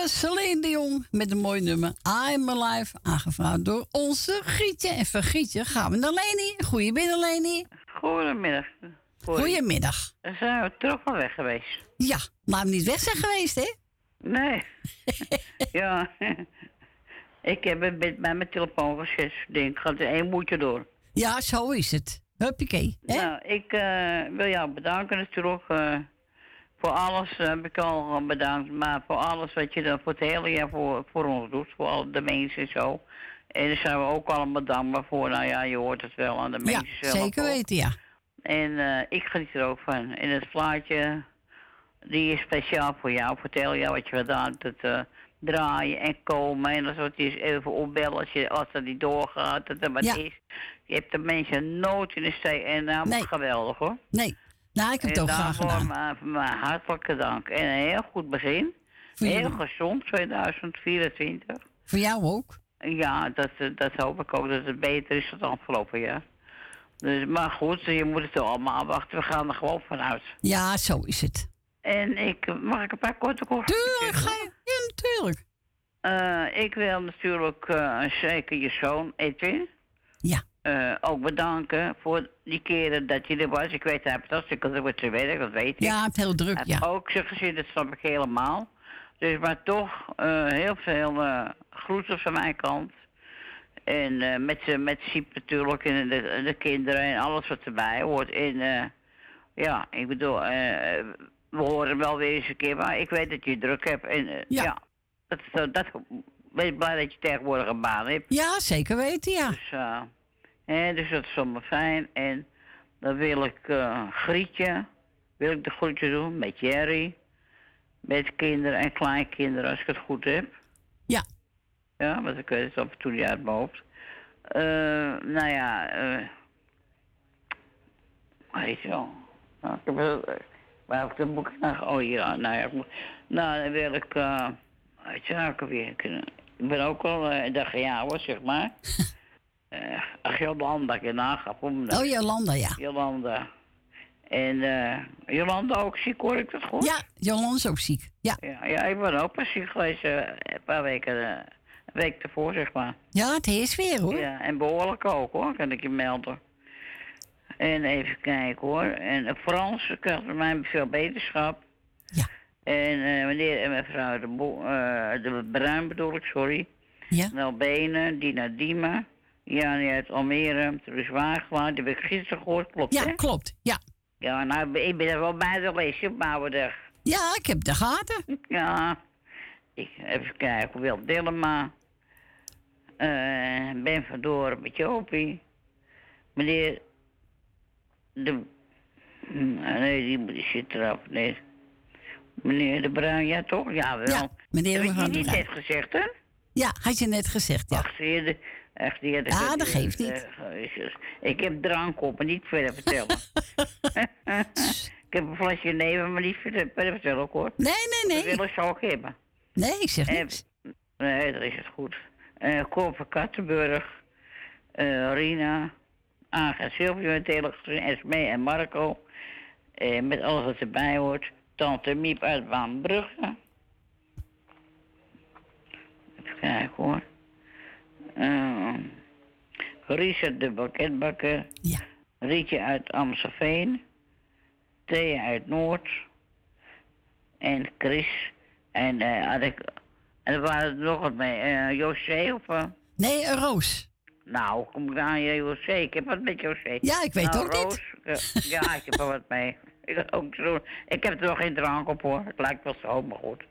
was Celine de Jong met een mooi nummer I'm Alive. Aangevraagd door onze Gietje. En van Gietje gaan we naar Leni. Goedemiddag Leni. Goedemiddag. Goedemiddag. Dan zijn we toch al weg geweest. Ja, maar niet weg zijn geweest hè? Nee. ja. ik heb het met bij mijn telefoon gezet. Ik denk, gaat er één moedje door. Ja, zo is het. Huppakee. Hè? Nou, ik eh, wil jou bedanken natuurlijk. eh, voor alles heb ik al bedankt. Maar voor alles wat je dan voor het hele jaar voor, voor ons doet. Voor al de mensen en zo. En daar zijn we ook allemaal dankbaar voor. Nou ja, je hoort het wel aan de Ja, mensen zelf. zeker ook. weten, ja. En eh, ik geniet er ook van. En het plaatje, die is speciaal voor jou. Vertel jou wat je gedaan hebt. Het eh, draaien en komen. En als het is even opbellen als, je, als dat niet doorgaat. Dat er wat Ja. is. Je hebt de mensen nooit in de steek. En nou, Nee. geweldig hoor. Nee, nou, ik heb het ook graag gedaan. Maar hartelijke dank. En een heel goed begin. Heel gezond 2024. Voor jou ook. Ja, dat, eh, dat hoop ik ook dat het beter is dan het afgelopen jaar. Dus, maar goed, je moet het allemaal wachten. We gaan er gewoon vanuit. Ja, zo is het. En ik, mag ik een paar korte kosten? Tuurlijk, ga je. Ja, natuurlijk. Eh, ik wil natuurlijk eh, zeker je zoon, Edwin. Ja. Eh, ook bedanken voor die keren dat je er was. Ik weet, hij heeft hartstikke druk met zijn werk, dat weet ik. Ja, het heel druk, Hij ja. ook zijn gezin, dat snap ik helemaal. Dus, maar toch eh, heel veel eh groeten van mijn kant. En met, met Siep natuurlijk en de, de kinderen en alles wat erbij hoort. En ja, ik bedoel, eh, we horen wel weer eens een keer, maar ik weet dat je druk hebt. En ja, dat, dat, dat, ben ik blij dat je tegenwoordig een baan hebt. Ja, zeker weten, ja. Dus, hè, dus dat is allemaal fijn. En dan wil ik eh Grietje, wil ik de groetje doen met Jerry. Met kinderen en kleinkinderen als ik het goed heb. Ja. Ja, want ik weet het af en toe niet uit mijn hoofd. Eh, nou ja, eh weet je wel. Nou, ik heb waar heb ik dat boek naar? Oh ja, nou ja. Nou, dan wil ik, eh weet je, nou, ik weer kunnen. Ik ben ook al een dag ja hoor, zeg maar. Eh ach, Jolanda, ik je nagaf. Oh, Jolanda, ja. Jolanda. En eh Jolanda ook ziek, hoor ik dat goed? Ja, Jolanda is ook ziek. Ja. Ja, ja ik ben ook pas ziek geweest, eh, een paar weken, een week ervoor, zeg maar. Ja, het is weer, hoor. Ja, en behoorlijk ook hoor, kan ik je melden. En even kijken hoor. En Frans krijgt bij mij veel beterschap. Ja. En meneer en mevrouw de, Bo de Bruin bedoel ik, sorry. Ja. Benen, Dina Diemen. Jani uit Almere, Truus Wagelaar. Die heb ik gisteren gehoord, klopt Ja, hè? klopt. Ja. Ja, nou, ik ben er wel bij geweest op Ouderdag. Ja, ik heb de gaten. Ja. Ik, even kijken, Wil Dillema. eh ben van Doren met Jopie. Meneer de... hm, Nee, die, die zit eraf. Nee. Meneer de Bruin, ja toch? Ja, wel. Ja, meneer Heb ik mevrouw die de niet Bruin. net gezegd, hè? Ja, had je net gezegd, ja. Ach, je, de, echt, die, Ja, dat geeft niet. eh, ik heb drank op, maar niet verder vertellen. ik heb een flesje nemen, maar niet verder, verder vertellen hoor. Nee, nee, Dat nee. willen ze ook hebben. Nee, ik zeg niks. Nee, dat is het goed. Eh Cor van Kattenburg, eh, Rina, Aga Silvio gezin, Esme en Marco. Eh, met alles wat erbij hoort. Tante Miep uit Baanbrugge. Even kijken hoor. Eh Richard de Bakketbakker. Ja. Rietje uit Amstelveen. Thea uit Noord. En Chris. En eh had ik... En er waren er nog wat mee. eh José of... eh? Nee, een roos. Nou, kom ik aan je José. Ik heb wat met José. Ja, ik weet nou, ook. Roos, ja, ik heb er wat mee. Ik, ook zo, ik heb er nog geen drank op hoor. Het lijkt wel zo, maar goed.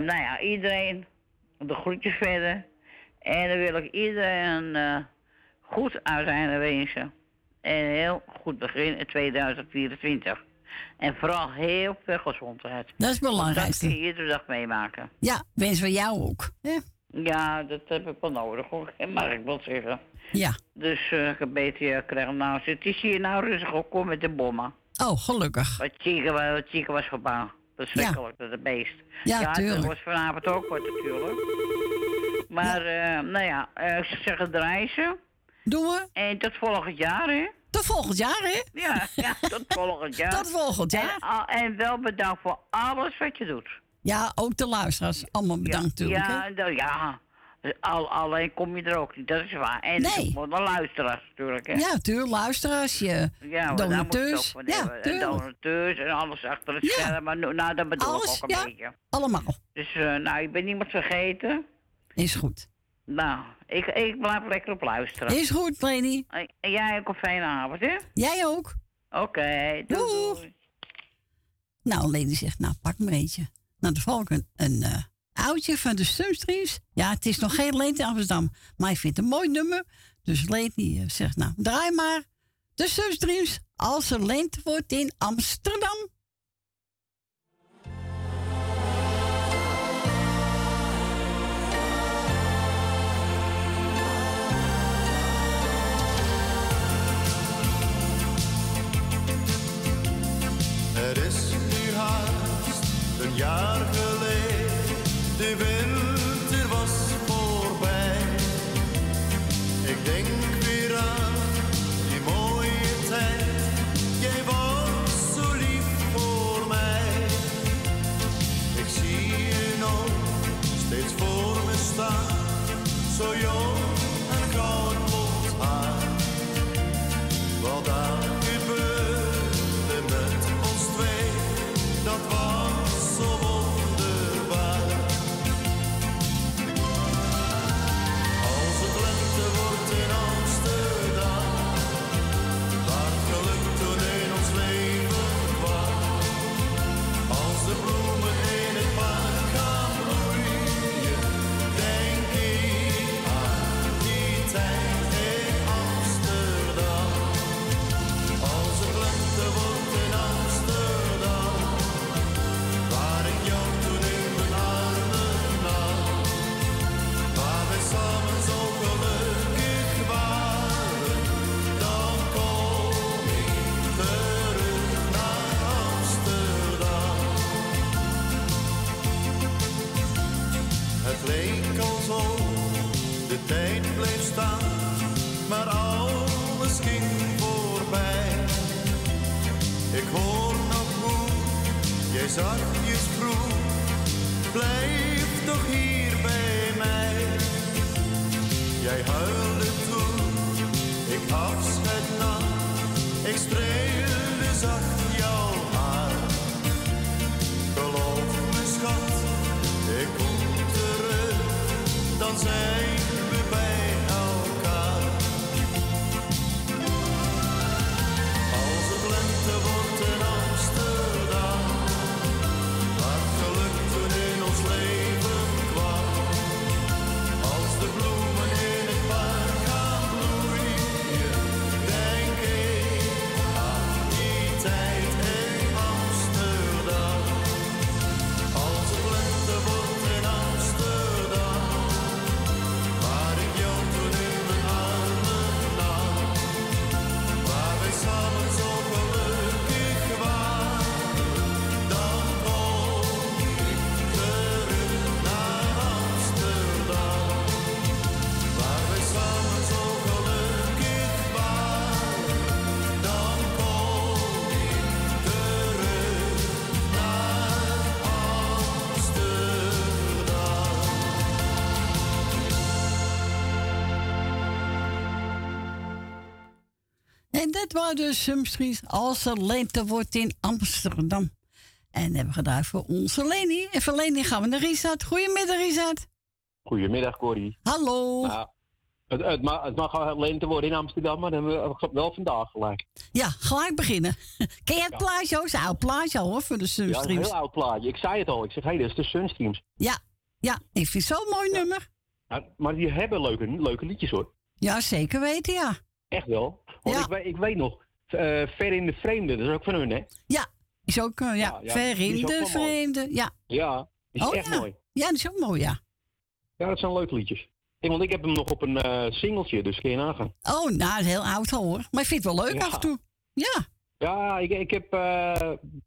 Nou ja, iedereen de groetjes verder. En dan wil ik iedereen eh, goed uiteinde wensen. En een heel goed begin in 2024. En vooral heel veel gezondheid. Dat is het Dat kun je iedere dag meemaken. Ja, wensen we jou ook. hè? Ja, dat heb ik wel nodig hoor. Mag ik wel zeggen. Ja. Dus eh, ik heb beter krijgen. Nou, het is hier nou rustig ook kom met de bommen. Oh, gelukkig. Wat chique, wa- wat chique was gebouwd. Verschrikkelijk, dat het beest. Ja, het tuurlijk. was vanavond ook wat natuurlijk. Maar, eh, nou ja, eh, ik zou zeggen draaien ze. Doen we. En tot volgend jaar, hè? Tot volgend jaar, hè? Ja, ja tot volgend jaar. Tot volgend jaar. En, en wel bedankt voor alles wat je doet. Ja, ook de luisteraars. Allemaal bedankt natuurlijk. hè? Ja, nou, ja. Al, alleen kom je er ook niet, dat is waar. En Nee. voor de luisteraars natuurlijk, hè. Ja, tuurlijk, luisteraars, je Ja, donateurs. Ja. En donateurs en alles achter het Ja. scherm. Maar nou, dat bedoel Alles, ik ook een ja. beetje. Allemaal. Dus, eh, nou, ik ben niemand vergeten. Is goed. Nou, ik, ik blijf lekker op luisteren. Is goed, Leni. En jij ook een fijne avond, hè? Jij ook. Oké, doei, Doeg. doei. Nou, Leni zegt, nou, pak maar eentje. Nou, de volk een, een eh, oudje van de Stumstreams. Ja, het is nog geen Leent in Amsterdam, maar ik vind het een mooi nummer. Dus Leni eh, zegt, nou, draai maar de Stumstreams als er lente wordt in Amsterdam. Het is nu haast een jaar geleden, de winter was voorbij. Ik denk weer aan die mooie tijd, jij was zo lief voor mij. Ik zie je nog steeds voor me staan, zo jong en goudblond haar. Wat daar zachtjes vroeg, blijf toch hier bij mij. Jij huilde toen, ik afscheid nam, ik streelde zacht jouw haar. Geloof me schat, ik kom terug, dan zijn Waren de Sumstreams als er lente wordt in Amsterdam. En hebben we gedaan voor onze Leni. En voor Leni gaan we naar Rizat. Goedemiddag, Rizat. Goedemiddag, Corrie. Hallo. Nou, het, het, mag, het mag worden in Amsterdam, maar dan hebben we wel vandaag gelijk. Ja, gelijk beginnen. Ken je het plaatje ook? Het is een oud plaatje al hoor, voor de Ja, een heel oud plaatje. Ik zei het al. Ik zeg, hé, dat is de Sunstreams. Ja, ja, ik vind het zo'n mooi nummer. Ja, maar die hebben leuke, leuke liedjes hoor. Ja, zeker weten, ja. Echt wel. Ja. ik, weet, ik weet nog, eh, Ver in de Vreemde, dat is ook van hun, hè? Ja, is ook, eh, ja, ja, ver in de mooi. vreemde. Ja. Ja, is Oh, echt mooi. ja, dat is ook mooi, ja. Ja, dat zijn leuke liedjes. Ik, want ik heb hem nog op een eh, singeltje, dus kun je nagaan. Oh, nou, heel oud al hoor. Maar ik vind het wel leuk af en toe. Ja. Ja, ik, ik heb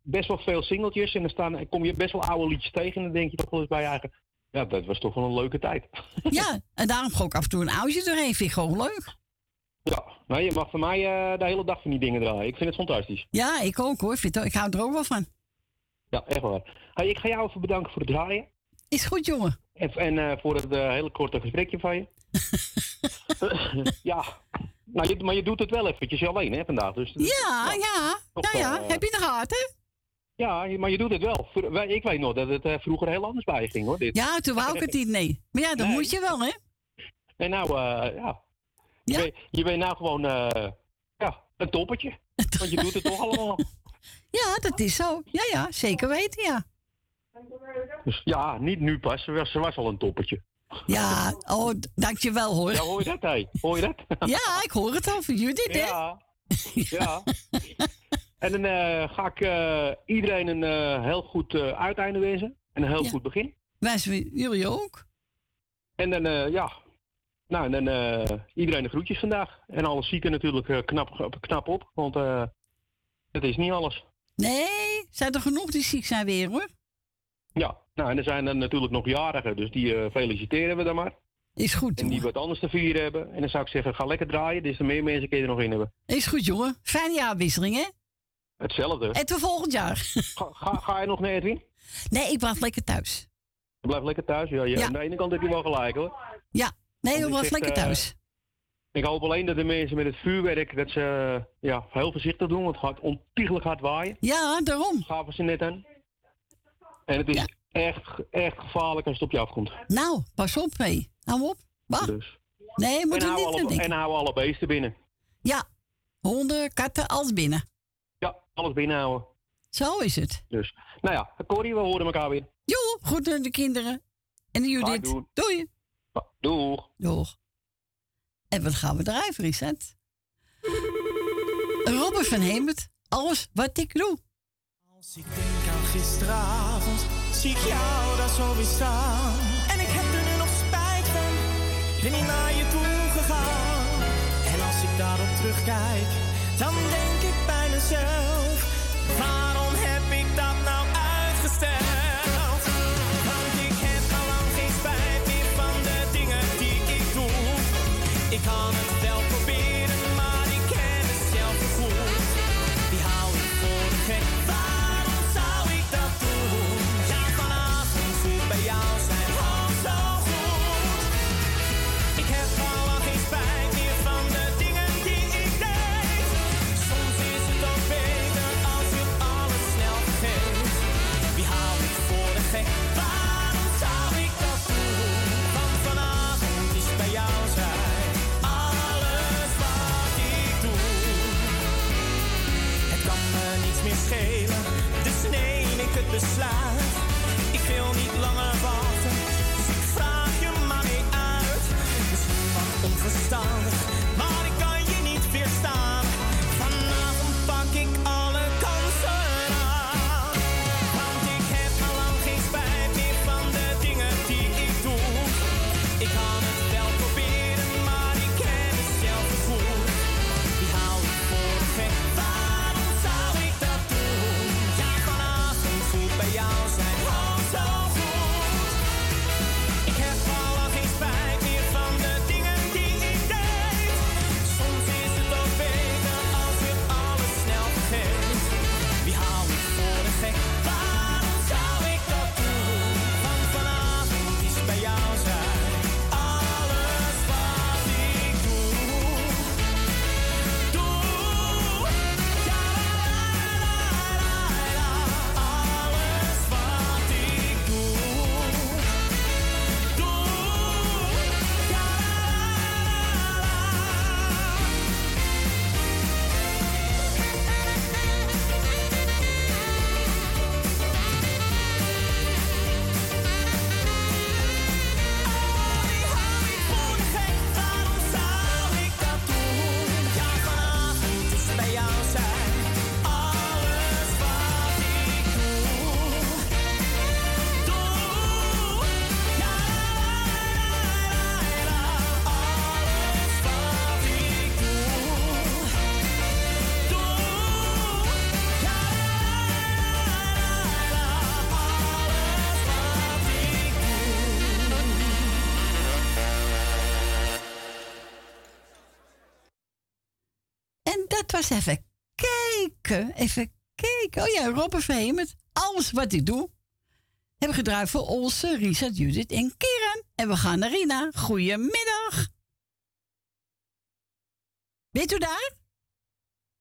best wel veel singeltjes en dan staan, kom je best wel oude liedjes tegen en dan denk je toch wel eens bij je eigen... Ja, dat was toch wel een leuke tijd. Ja, en daarom gooi ik af en toe een oudje doorheen. Vind ik gewoon leuk. Ja, nou, je mag voor mij eh, de hele dag van die dingen draaien. Ik vind het fantastisch. Ja, ik ook hoor. Ik, hou er ook wel van. Ja, echt waar. Hey, ik ga jou even bedanken voor het draaien. Is goed, jongen. En, en eh, voor het eh, hele korte gesprekje van je. ja, nou, je, maar je doet het wel eventjes alleen hè, vandaag. Dus, Ja, ja. Toch, Nou ja, eh, heb je de gaten? Ja, je- maar je doet het wel. Ik weet nog dat het vroeger heel anders bij je ging hoor. Dit. Ja, toen wou ik het niet, nee. Maar ja, dan Nee. moet je wel, hè? En nou, ja. Je, Bent, je bent nou gewoon eh, ja, een toppertje. Want je doet het toch allemaal. Ja, dat is zo. Ja, ja, zeker weten, ja. Dus ja, niet nu pas. Ze was, ze was al een toppertje. Ja, oh, dankjewel hoor. Ja, hoor je dat, hé? Hoor je dat? Ja, ik hoor het al van Judith, hè? Ja. ja. En dan eh, ga ik eh, iedereen een heel goed uiteinde wensen. En een heel goed begin. Wij jullie ook. En dan, ja. Nou, en dan eh, iedereen de groetjes vandaag. En alle zieken natuurlijk eh, knap, knap op. Want eh het is niet alles. Nee, zijn er genoeg die ziek zijn weer, hoor. Ja, nou, en er zijn er natuurlijk nog jarigen. Dus die feliciteren we dan maar. Is goed, En die wat anders te vieren hebben. En dan zou ik zeggen, ga lekker draaien. Dus er meer mensen kun je er nog in hebben. Is goed, jongen. Fijne jaarwisseling, hè? Hetzelfde. En tot volgend jaar. Ga, ga, ga je nog naar Edwin? Nee, ik blijf lekker thuis. Je blijft lekker thuis. Ja, ja. Ja. Aan de ene kant heb je wel gelijk hoor. Ja, nee, blijf zeg, lekker eh, thuis. Ik hoop alleen dat de mensen met het vuurwerk, dat ze ja, heel voorzichtig doen, want het gaat ontiegelijk hard waaien. Ja, daarom. Gaven ze net aan. En het is echt, echt gevaarlijk als het op je afkomt. Nou, pas op mee. Hou op. Wacht. Dus. Nee, moet en, hou niet alle, denken. en hou alle beesten binnen. Ja, honden, katten, alles binnen. Ja, alles binnenhouden. Zo is het. Dus, nou ja, Corrie, we horen elkaar weer. Jo, goed de kinderen. En Judith. doen. Doei. Doeg. Doeg. En wat gaan we draaien, Richard? Robert van Hemert. Alles wat ik doe. Als ik denk aan gisteravond, zie ik jou daar zo weer staan. En ik heb er nu nog spijt van, ben niet naar je toe gegaan. En als ik daarop terugkijk, dan denk ik bij mezelf, even kijken. Even kijken. Oh ja, Robert van Hemert. alles wat ik doe, heb ik gedraaid voor Olsen, Risa, Judith en Keren. En we gaan naar Rina. Goedemiddag. Bent u daar?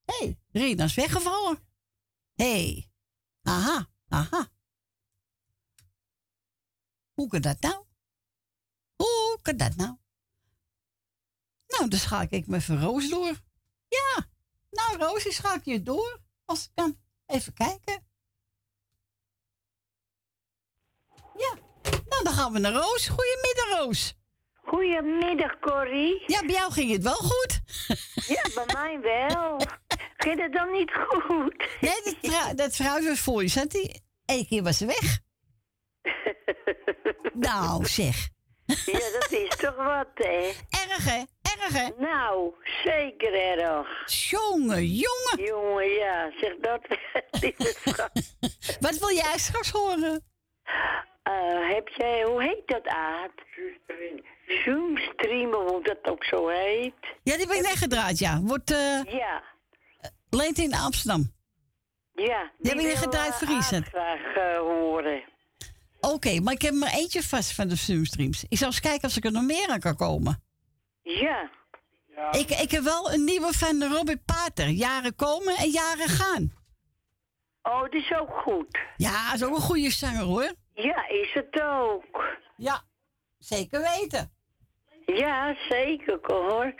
Hé, hey, Rina is weggevallen. Hé. Hey. Aha, aha. Hoe kan dat nou? Hoe kan dat nou? Nou, dan schakel ik me even Roos door. Ja, nou Roos, ik schakel je door. Als ik kan. Even kijken. Ja, nou dan gaan we naar Roos. Goedemiddag Roos. Goedemiddag, Corrie. Ja, bij jou ging het wel goed. Ja, bij mij wel. Ging het dan niet goed? Nee, dat, vrou dat vrouw was voor je zat. Die, Eén keer was ze weg. nou, zeg. Ja, dat is toch wat, hè? Erg, hè? Erg, hè? Nou, zeker erg. Jongen, jongen. Jongen, ja, zeg dat. Wat wil jij straks horen? Eh, heb jij, hoe heet dat, Aad? Zoomstreamen, hoe dat ook zo heet. Ja, die ben ik weggedraaid, ja. Wordt eh Ja, leent in Amsterdam. ja. Die heb ik wil, gedraaid eh, voor Reset. Aad graag horen. Oké, maar ik heb maar eentje vast van de Zoomstreams. Ik zal eens kijken of ik er nog meer aan kan komen. Ja. Ik, ik heb wel een nieuwe van Robert Pater. Jaren komen en jaren gaan. Oh, dat is ook goed. Ja, is ook een goede zanger hoor. Ja, is het ook. Ja, zeker weten. Ja, zeker hoor.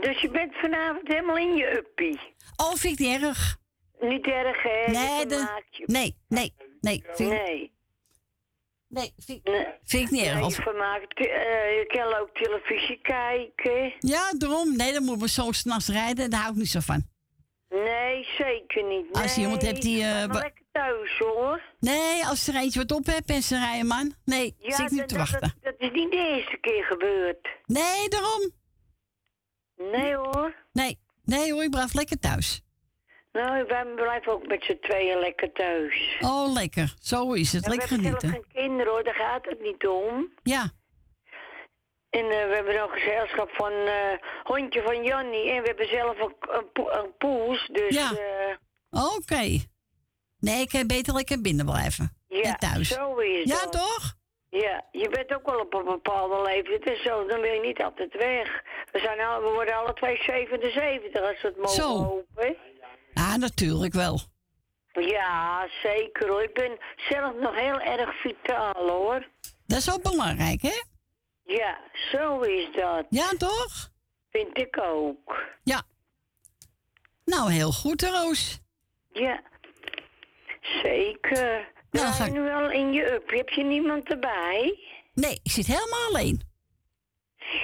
Dus je bent vanavond helemaal in je uppie. Oh, vind ik niet erg. Niet erg, hè? Nee, de- nee, nee, nee. Vind, Nee. Nee, vind, ik niet erg. Vermaakt, eh, je kan ook televisie kijken. Ja, daarom. Nee, dan moet me zo s'nachts rijden. Daar hou ik niet zo van. Nee, zeker niet. Als je iemand hebt die, wa- lekker thuis, hoor. Nee, als er eentje wat op hebt en ze rijden, man. Nee, Ja, zit niet te wachten. dat, dat is niet de eerste keer gebeurd. Nee, daarom. Nee, hoor. Nee, nee hoor, ik blijf lekker thuis. Nou, wij blijven ook met z'n tweeën lekker thuis. Oh, lekker. Zo is het. En lekker we hebben zelf genieten. geen kinderen, hoor. Daar gaat het niet om. Ja. En eh, we hebben nog gezelschap van eh hondje van Jannie. En we hebben zelf ook een, po- een poes. Dus Ja. eh, Oké. Nee, ik kan beter lekker binnen blijven. ja, en thuis. zo is Ja, dat. toch? Ja, je bent ook wel op een bepaalde leeftijd en zo. Dan wil je niet altijd weg. We, zijn al, we worden alle twee 77 als we het mogen Zo. hopen. Ja, natuurlijk wel. Ja, zeker hoor. Ik ben zelf nog heel erg vitaal hoor. Dat is ook belangrijk, hè? Ja, zo is dat. Ja, toch? Vind ik ook. Ja. Nou, heel goed, Roos. Ja, zeker. Nou, ga ik- nu wel in je up. Heb je niemand erbij? Nee, ik zit helemaal alleen.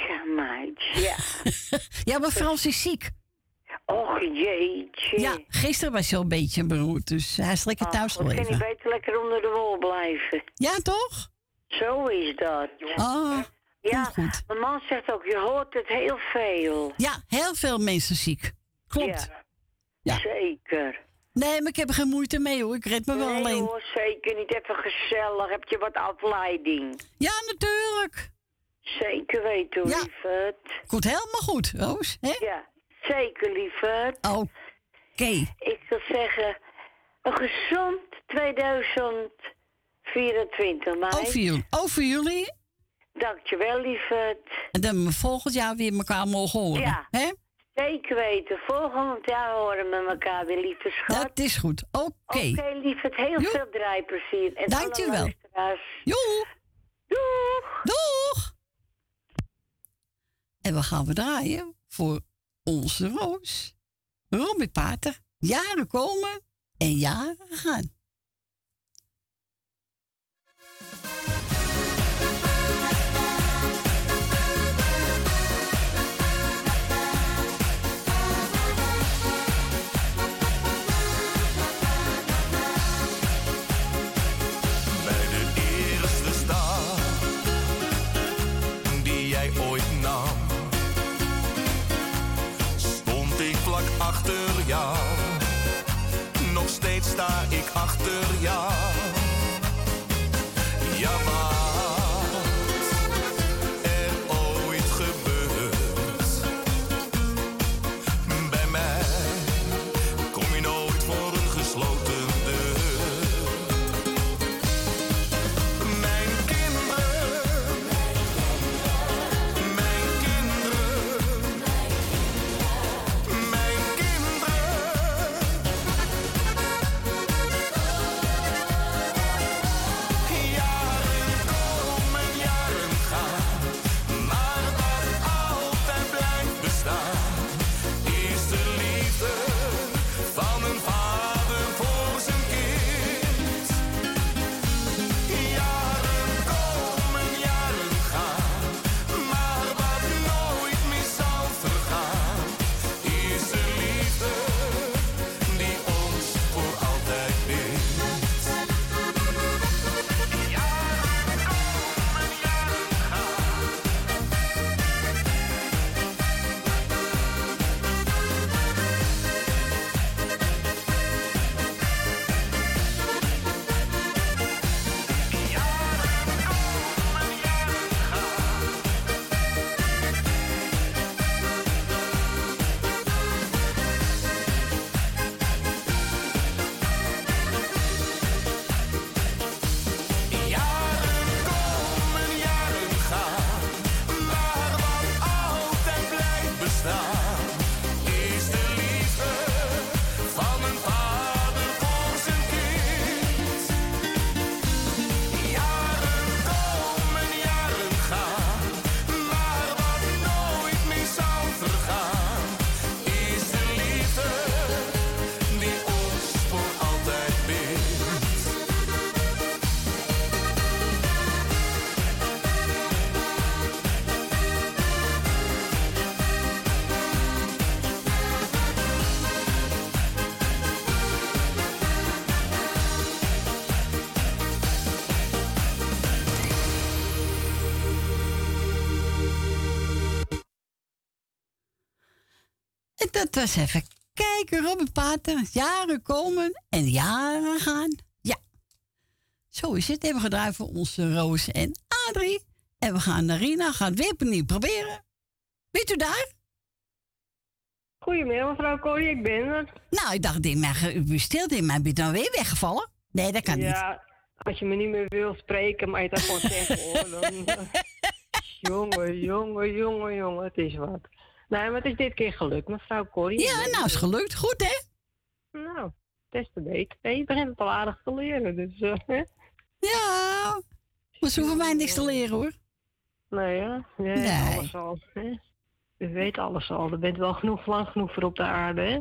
Ja, meid, ja. Ja, maar Frans is ziek. Och, jeetje. Ja, gisteren was hij al een beetje beroerd, dus hij is lekker thuis Ach, wat kan gebleven. beter lekker onder de wol blijven. Ja, toch? Zo is dat. Oh, ja, goed. mijn man zegt ook, je hoort het heel veel. Ja, heel veel mensen ziek. Klopt. Ja, Ja. zeker. Nee, maar ik heb er geen moeite mee hoor. Ik red me wel nee alleen. hoor, zeker niet. Even gezellig. Heb je wat afleiding? Ja, natuurlijk. Zeker weten, hoor, Ja. lieverd. Goed, helemaal goed, Roos. Hè? Ja, zeker, lieverd. Oké. Ik wil zeggen, een gezond 2024, meid. Over jullie. Over jullie. Dankjewel, lieverd. En dan we volgend jaar weer elkaar mogen horen. Ja. Hè? Zeker weten. Volgend jaar horen we elkaar weer, lieve schat. Dat is goed. Oké. Oké, lieverd. Heel veel draaiplezier. En Dankjewel. Joe. Doeg. Doeg. En we gaan we draaien voor onze Roos. Robert Pater. Jaren komen en jaren gaan. achter jou. Dat was even kijken, Robert Pater. Jaren komen en jaren gaan. Ja, zo is het. Hebben we gedraaid voor onze Roos en Adrie. En we gaan naar Rina, gaan het weer opnieuw proberen. Bent u daar? Goedemiddag, mevrouw Corrie, ik ben er. Nou, ik dacht, dit mag, u stilte in, maar ben je dan weer weggevallen? Nee, dat kan niet. Ja, als je me niet meer wil spreken, maar je dat gewoon hoor. Dan... jongen, jongen, jongen, jongen, het is wat. Nee, maar het is dit keer gelukt, mevrouw Corrie. Ja, nou is gelukt. Goed, hè? Nou, des te beter. Nee, je begint het al aardig te leren, dus... eh? Ja, maar ze hoeven mij niks te leren, hoor. Nee, ja. Je weet Nee. alles al, hè? Je weet alles al. Er bent wel genoeg, lang genoeg voor op de aarde, hè?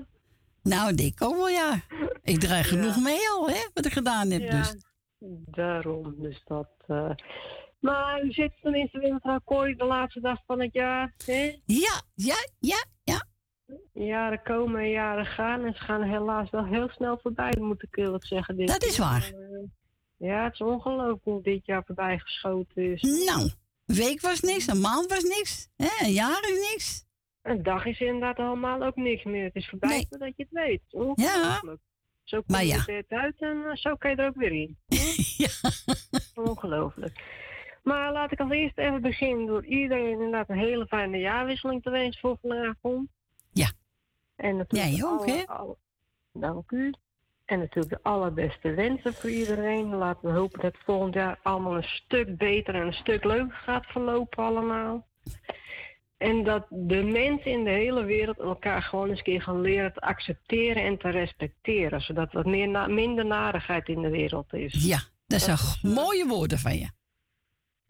Nou, ik ook wel, ja. Ik draai genoeg mee al, hè, wat ik gedaan heb, Ja, dus. daarom. Dus dat... eh, Maar u zit tenminste weer mevrouw Corrie de laatste dag van het jaar, hè? Ja, ja, ja, ja. Jaren komen en jaren gaan en ze gaan helaas wel heel snel voorbij, moet ik eerlijk zeggen. Dit Dat is waar. Eh, Ja, het is ongelooflijk hoe dit jaar voorbij geschoten is. Nou, een week was niks, een maand was niks, hè, een jaar is niks. Een dag is inderdaad allemaal ook niks meer. Het is voorbij voordat je het weet. Ongelooflijk. Zo kom je ja. er weer uit en eh, zo kan je er ook weer in. Ongelooflijk. Maar laat ik als eerste even beginnen door iedereen inderdaad een hele fijne jaarwisseling te wensen voor vanavond. Ja. En natuurlijk Jij ook, hè? dank u. En natuurlijk de allerbeste wensen voor iedereen. Laten we hopen dat het volgend jaar allemaal een stuk beter en een stuk leuker gaat verlopen allemaal. En dat de mensen in de hele wereld elkaar gewoon eens een keer gaan leren te accepteren en te respecteren. Zodat er wat meer na- minder narigheid in de wereld is. Ja, dat zijn mooie woorden van je.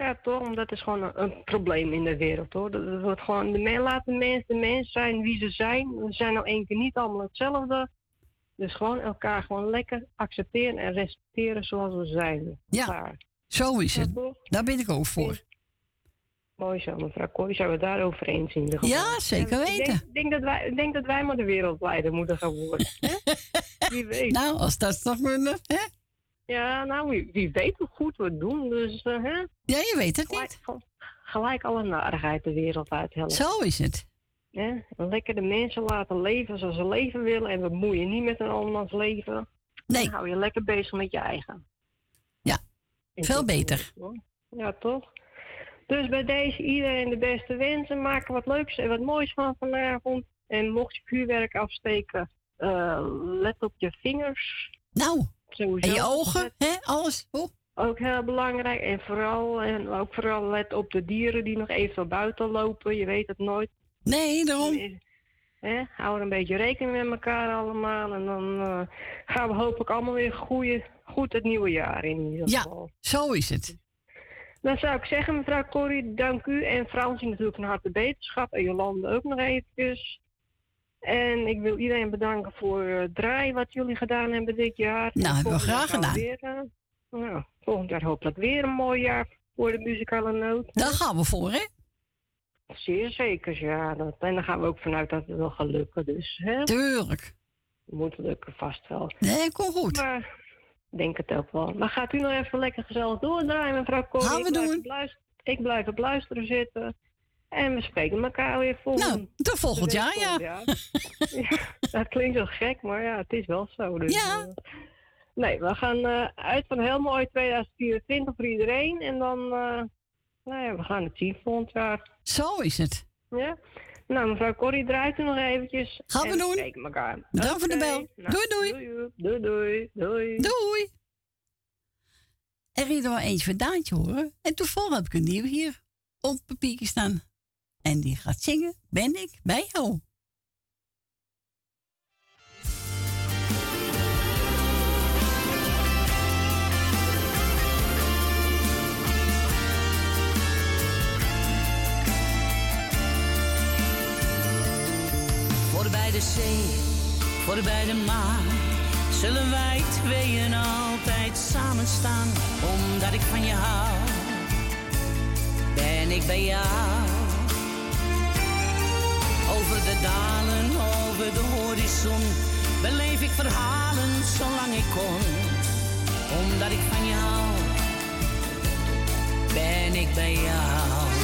Ja, toch? Want dat is gewoon een, een probleem in de wereld, hoor. Dat, dat wordt gewoon, de men, laat de mensen de mens zijn wie ze zijn. We zijn nou één keer niet allemaal hetzelfde. Dus gewoon elkaar gewoon lekker accepteren en respecteren zoals we zijn. Ja, Klaar. zo is het. Daar ben ik ook voor. Mooi zo, mevrouw Kooi. Zijn we daarover eens in geval? Ja, zeker weten. denk, ik denk, dat wij, ik denk dat wij maar de wereldleider moeten gaan worden. Wie weet. Nou, als dat toch kunnen, hè? Ja, nou, wie, wie weet hoe goed we het doen. Dus, eh, hè? Ja, je weet het niet. Gelijk alle narigheid de wereld uit helpen. Zo is het. Ja, lekker de mensen laten leven zoals ze leven willen. En we bemoeien niet met een andermans leven. Nee. Dan hou je lekker bezig met je eigen. Ja, veel beter. Ja, toch? Dus bij deze iedereen de beste wensen. Maak er wat leuks en wat moois van vanavond. En mocht je vuurwerk afsteken, eh, let op je vingers. Nou, Sowieso. en je ogen, hè, alles. Oh. Ook heel belangrijk. En vooral, en ook vooral let op de dieren die nog even buiten lopen. Je weet het nooit. Nee, daarom. Hè, hou er een beetje rekening met elkaar allemaal. En dan eh, gaan we hopelijk allemaal weer goeie, goed het nieuwe jaar in. Ja, zo is het. Dan zou ik zeggen, mevrouw Corrie, dank u. En Fransje natuurlijk van harte beterschap. En Jolande ook nog eventjes. En ik wil iedereen bedanken voor eh, het draaien wat jullie gedaan hebben dit jaar. Nou, En hebben we graag gedaan. Weer, eh, nou, volgend jaar hopelijk weer een mooi jaar voor de muzikale noot. Daar gaan we voor, hè? Zeer zeker, ja. Dat, en dan gaan we ook vanuit dat het wel gaat lukken. Dus, hè? Tuurlijk. Moet lukken, vast wel. Nee, kom goed. Maar ik denk het ook wel. Maar gaat u nog even lekker gezellig doordraaien, mevrouw Corrie? Gaan we ik blijf doen. luister- ik blijf op luisteren zitten. En we spreken elkaar weer volgend Nou, tot volgend jaar, ja. volgend jaar. ja. Dat klinkt zo gek, maar ja, het is wel zo. Dus, Ja. eh, nee, we gaan eh, uit van heel mooi 2024 voor iedereen. En dan, eh, nou ja, we gaan het zien volgend jaar. Zo is het. Ja? Nou, mevrouw Corrie draait er nog eventjes. Gaan we en doen. spreken elkaar. Bedankt voor de bel. nou, Doei, doei. Doei, doei, doei. Doei. Er is er wel eentje van Daantje horen. En toevallig heb ik een nieuw hier op papiertje staan. En die gaat zingen. Ben ik bij jou? Voorbij de zee, voorbij de maan, zullen wij tweeën altijd samen staan. Omdat ik van je hou, ben ik bij jou. Over de dalen, over de horizon, beleef ik verhalen zolang ik kon. Omdat ik van je hou, ben ik bij jou.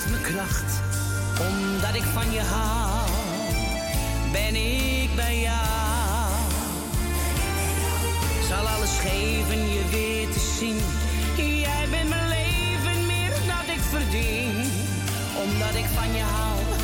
geeft kracht, omdat ik van je hou. Ben ik bij jou? Zal alles geven je weer te zien. Jij bent mijn leven meer dan ik verdien, omdat ik van je hou.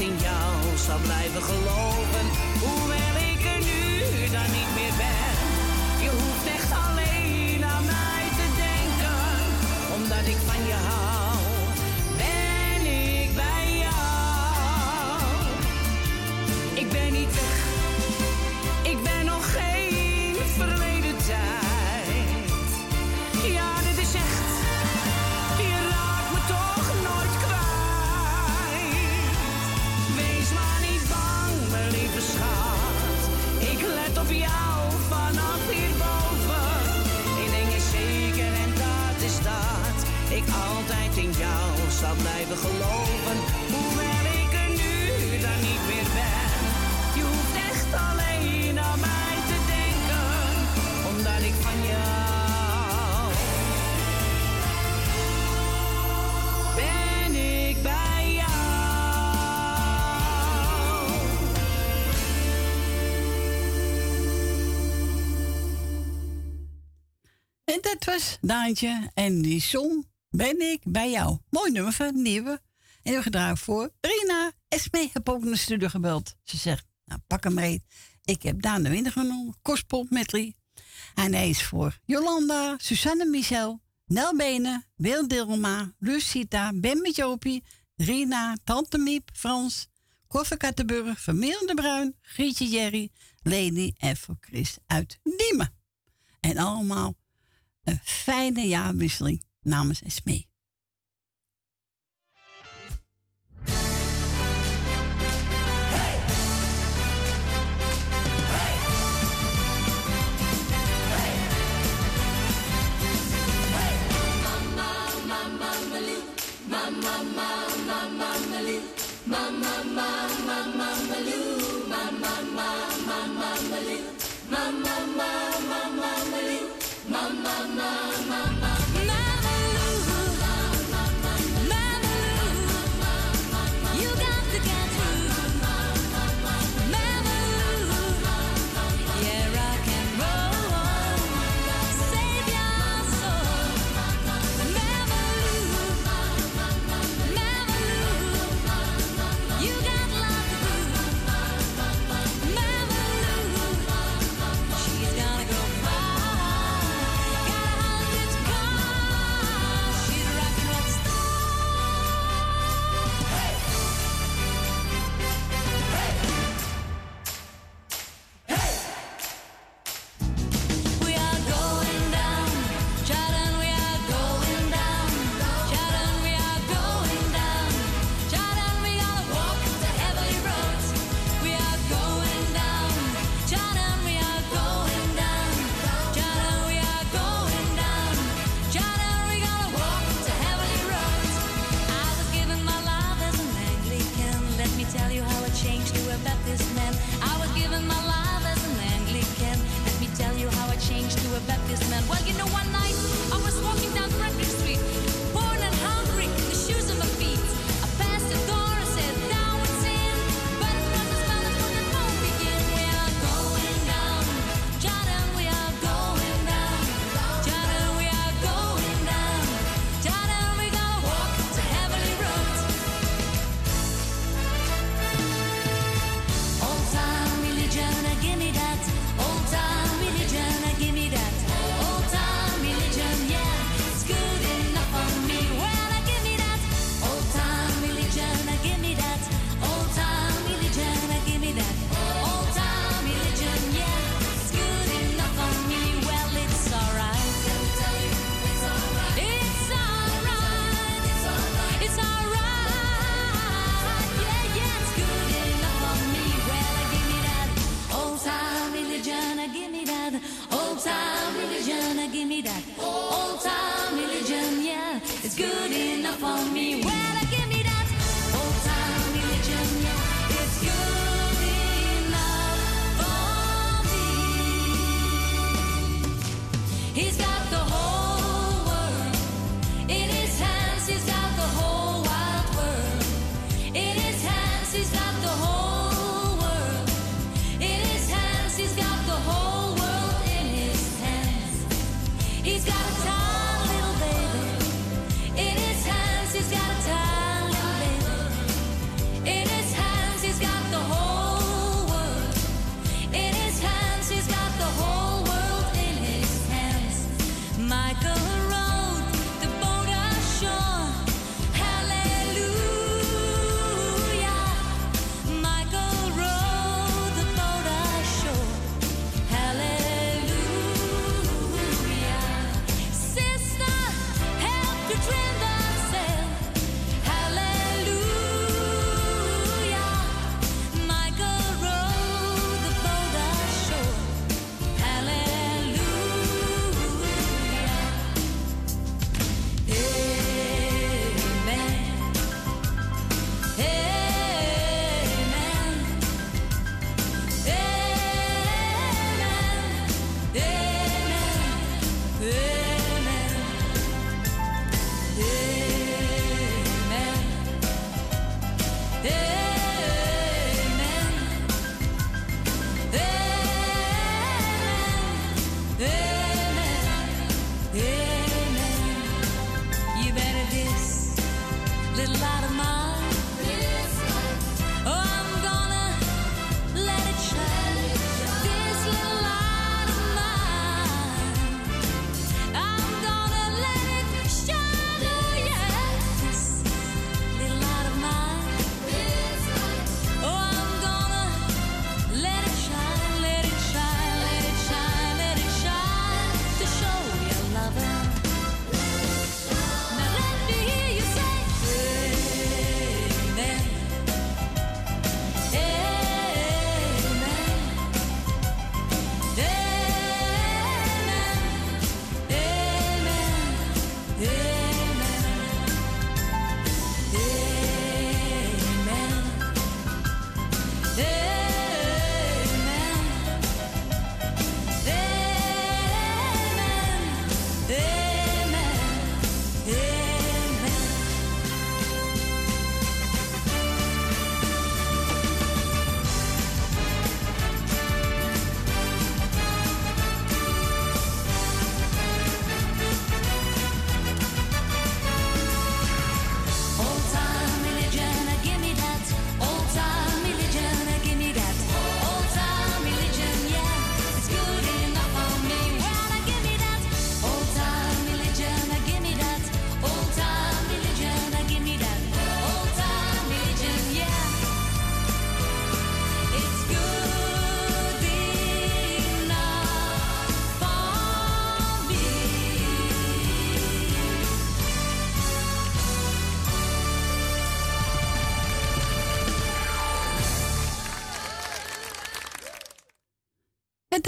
in jou zou blijven geloven. dat was Daantje en die song Ben ik bij jou. Mooi nummer van Nieuwe. En we gedraaid voor Rina. Esme heb ook naar de gebeld. Ze zegt, nou pak hem mee. Ik heb Daan de Winter genomen, Kospop Medley. En hij is voor Jolanda, Susanne Michel, Nel Benen, Wil Dilma, Lucita, Ben met Rina, Tante Miep, Frans, Koffer Kattenburg, Vermeer de Bruin, Grietje Jerry, Leni en voor Chris uit Diemen. En allemaal een fijne jaarwisseling namens Esmee. this man. Well, you know what.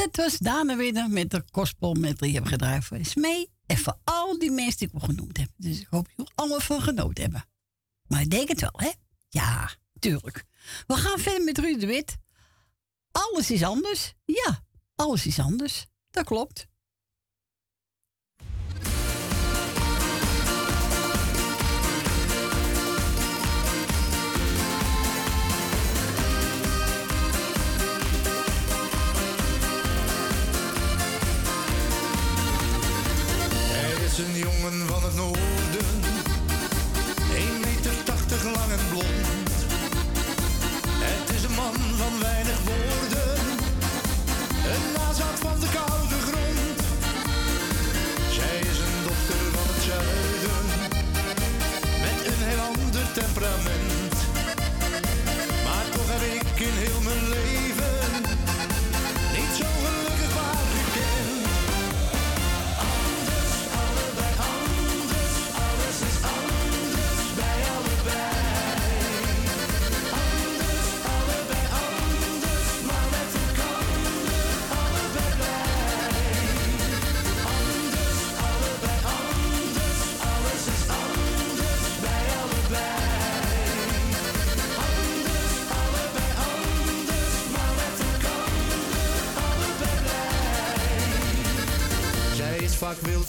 dit was Dana Winner met de kostpol met die hebben gedraaid voor Smee. En voor al die mensen die ik al genoemd heb. Dus ik hoop dat allemaal van genoten hebben. Maar ik denk het wel, hè? Ja, tuurlijk. We gaan verder met Ruud de Wit. Alles is anders. Ja, alles is anders. Dat klopt.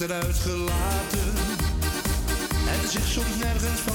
achteruit gelaten. En zich soms nergens van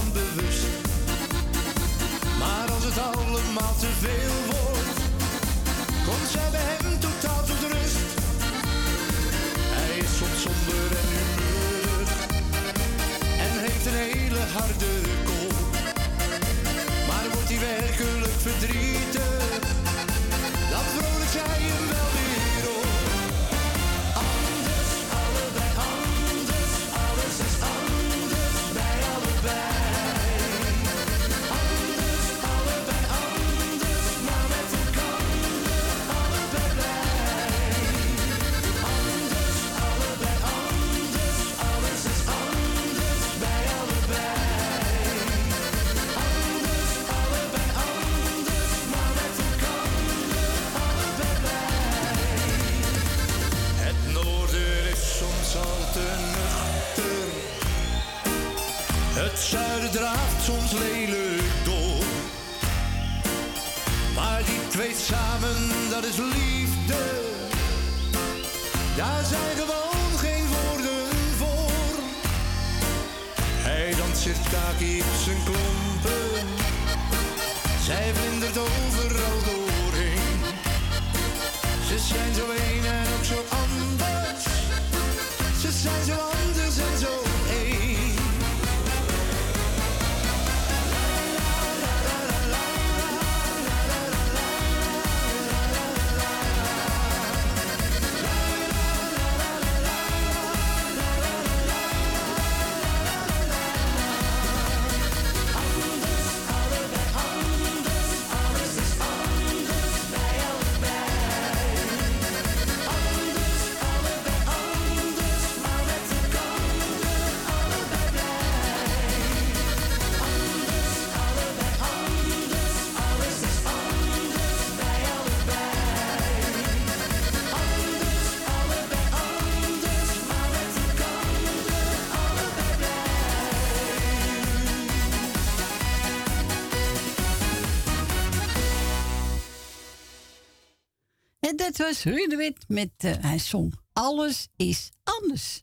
dat de met, eh, hij zong Alles is anders.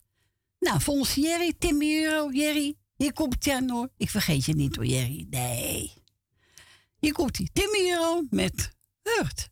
Nou, volgens Jerry, Tim Euro, Jerry, hier komt hij. Ik vergeet je niet hoor, Jerry. Nee. Hier komt hij, Tim Euro met Hurt.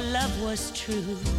love was true.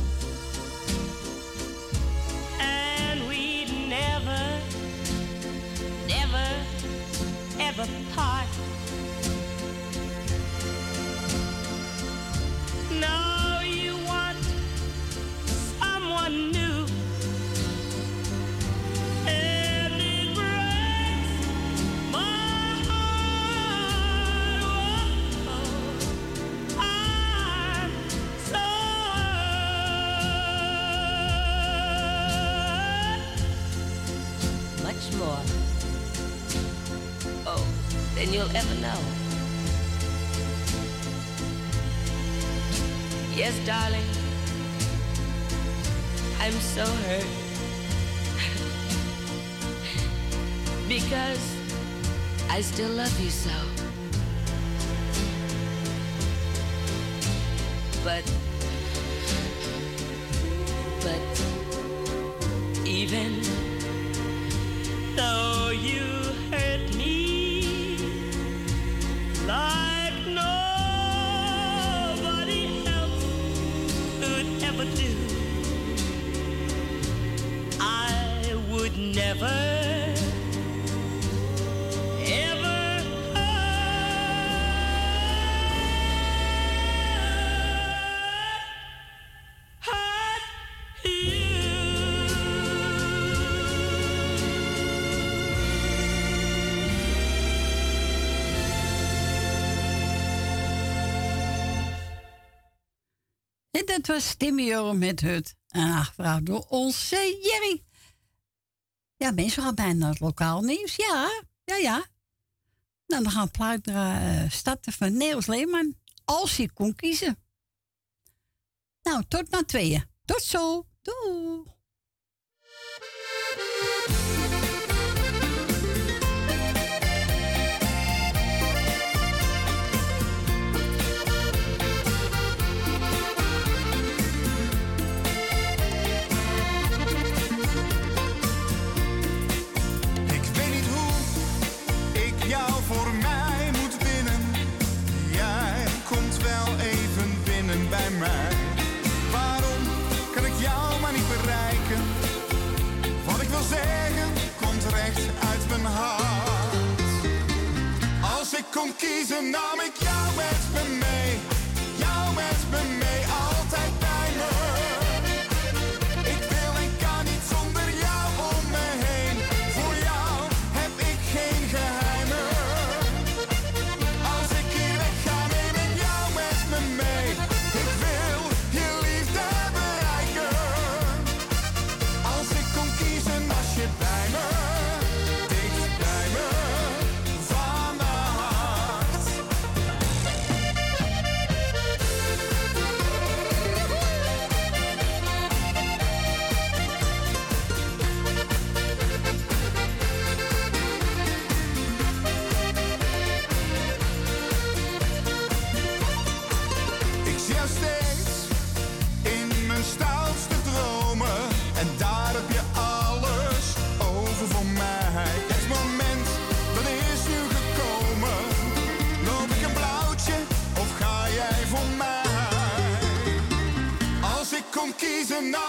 we'll ever know. Yes, darling, I'm so hurt. because I still love you so. But het was Timmy Joren met Hut. En aangevraagd door onze Jerry. Ja, mensen gaan bijna het lokaal nieuws. Ja, ja, ja. Nou, dan gaan plaat uh, starten van Neels Leeman. Als je kon kiezen. Nou, tot na tweeën. Tot zo. Doei. komt kiezen, nam ik jou. tonight.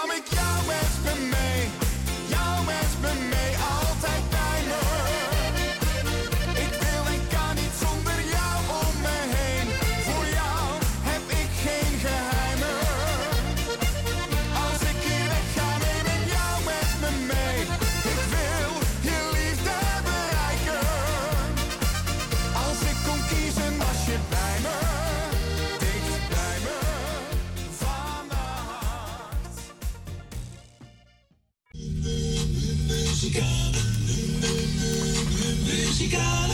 got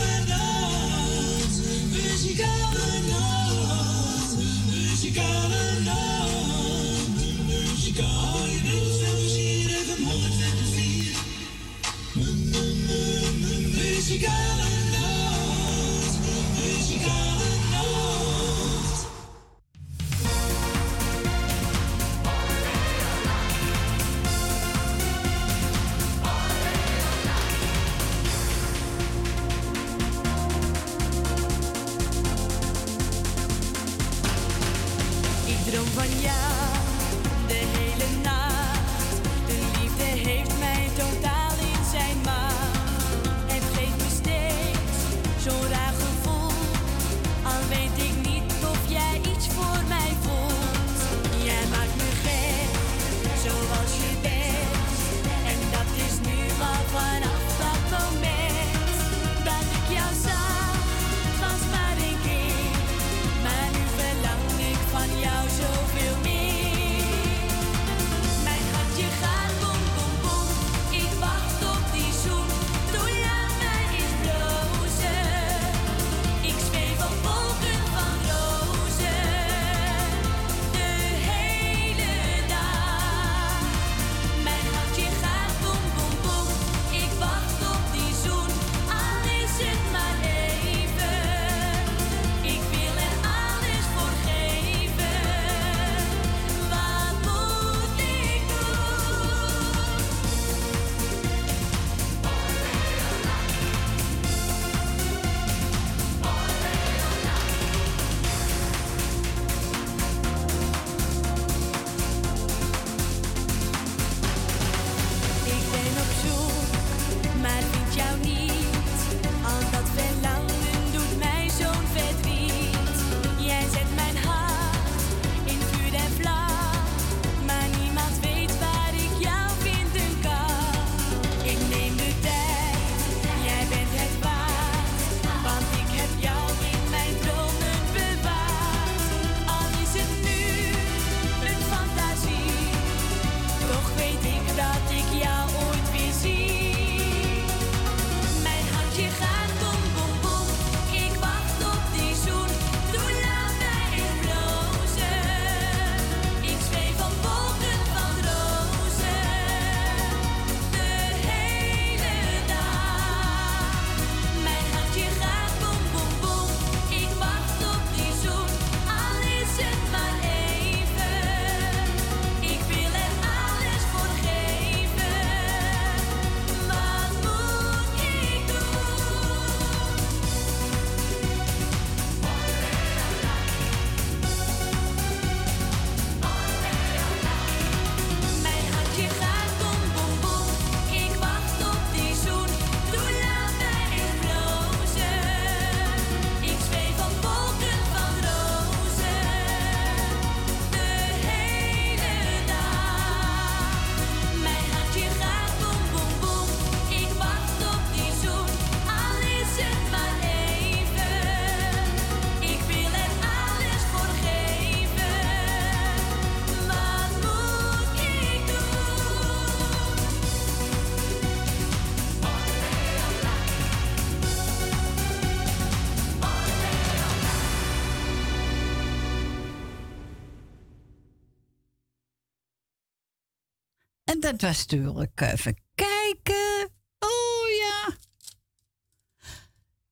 dat was natuurlijk even kijken. Oh ja.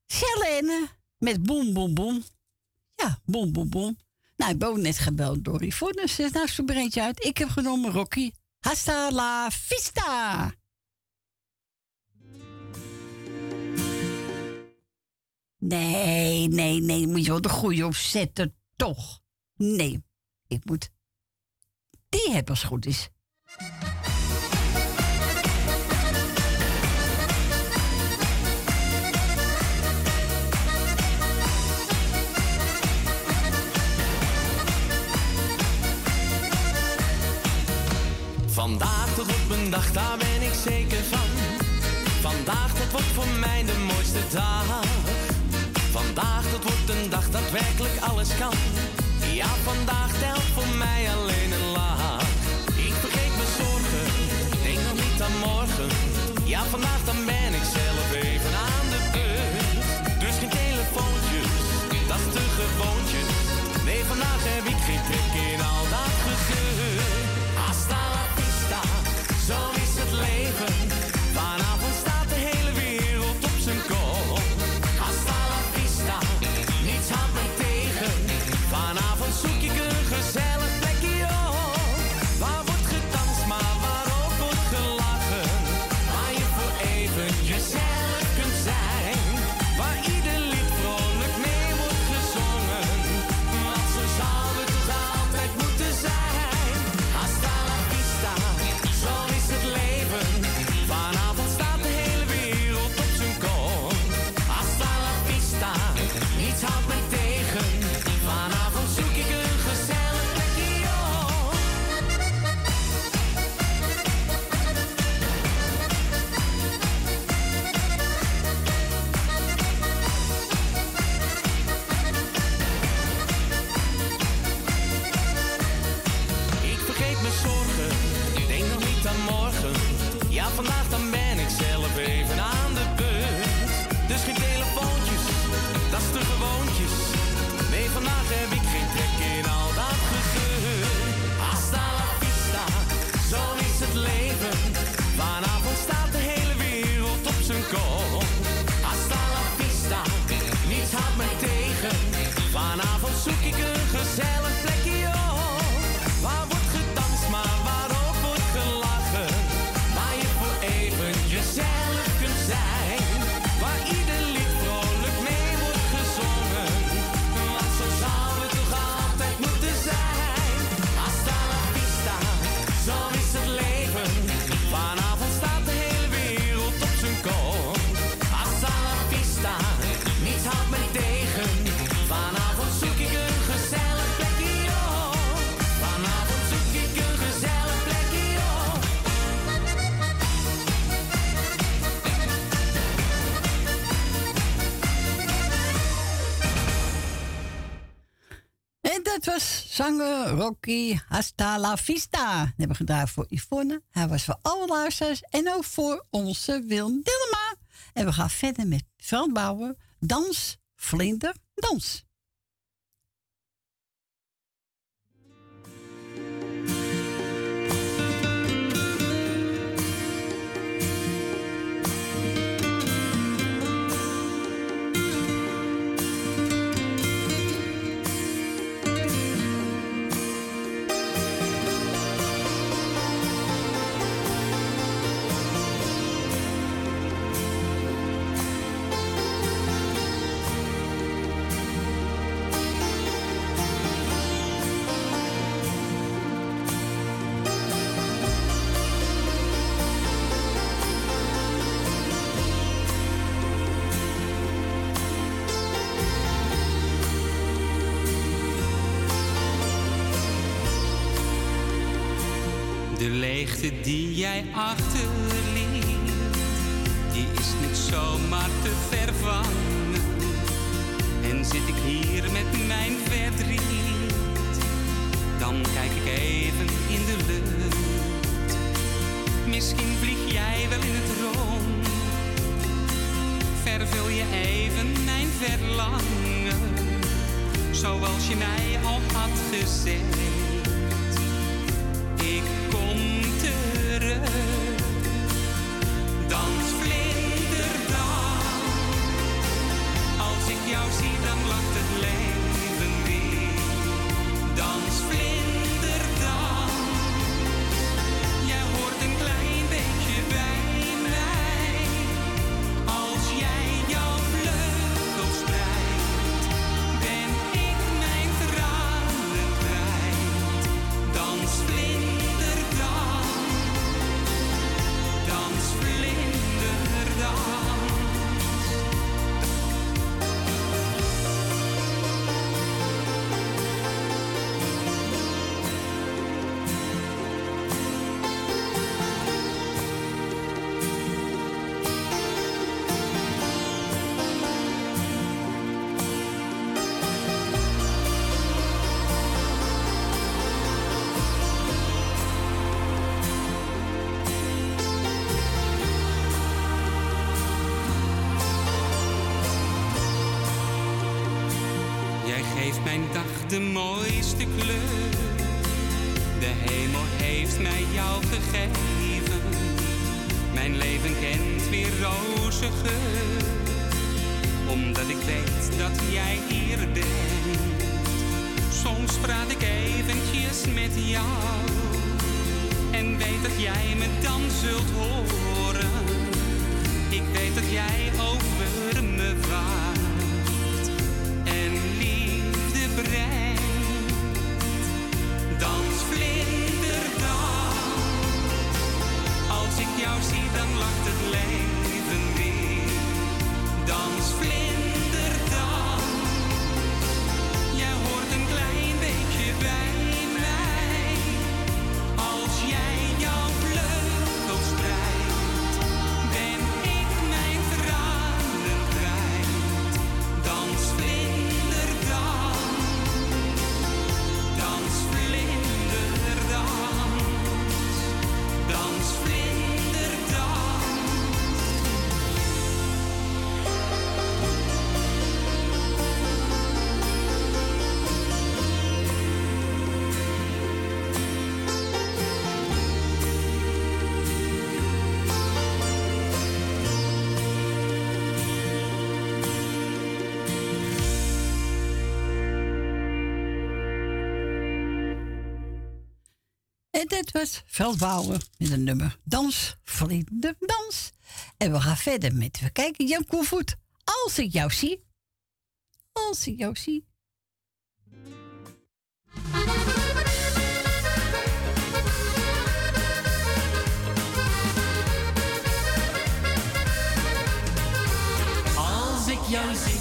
Selene met boem boem boem. Ja, boem boem boem. Nou, ik ben ook net gebeld door Yvonne. Ze zegt, nou, zoek er eentje uit. Ik heb genomen Rocky. Hasta la vista. Nee, nee, nee. Moet je wel de goede opzetten, toch? Nee, ik moet die hebben als goed is. Vandaag dat wordt mijn dag, daar ben ik zeker van. Vandaag dat wordt voor mij de mooiste dag. Vandaag dat wordt een dag dat werkelijk alles kan. Ja, vandaag telt voor mij alleen een lach. Ik vergeet mijn zorgen, denk nog niet aan morgen. Ja, vandaag dan ben ik zelf even aan de beurt. Dus geen telefoontjes, dat is te gewoontjes. Nee, vandaag heb ik geen trek was zanger Rocky Hasta la Vista. Dat hebben we gedaan voor Yvonne. Hij was voor alle luisteraars en ook voor onze Wilm Dillema. En we gaan verder met Bauer. Dans, vlinder, dans. Die jij achterliet, die is niet zomaar te vervangen. En zit ik hier met mijn verdriet, dan kijk ik even in de lucht. Misschien vlieg jij wel in het rond, vervul je even mijn verlangen. Zoals je mij al had gezegd. En dit was Veldbouwen met een nummer Dans, vrienden, dans. En we gaan verder met, we kijken, Jan Koelvoet. Als ik jou zie. Als ik jou zie. Als ik jou zie.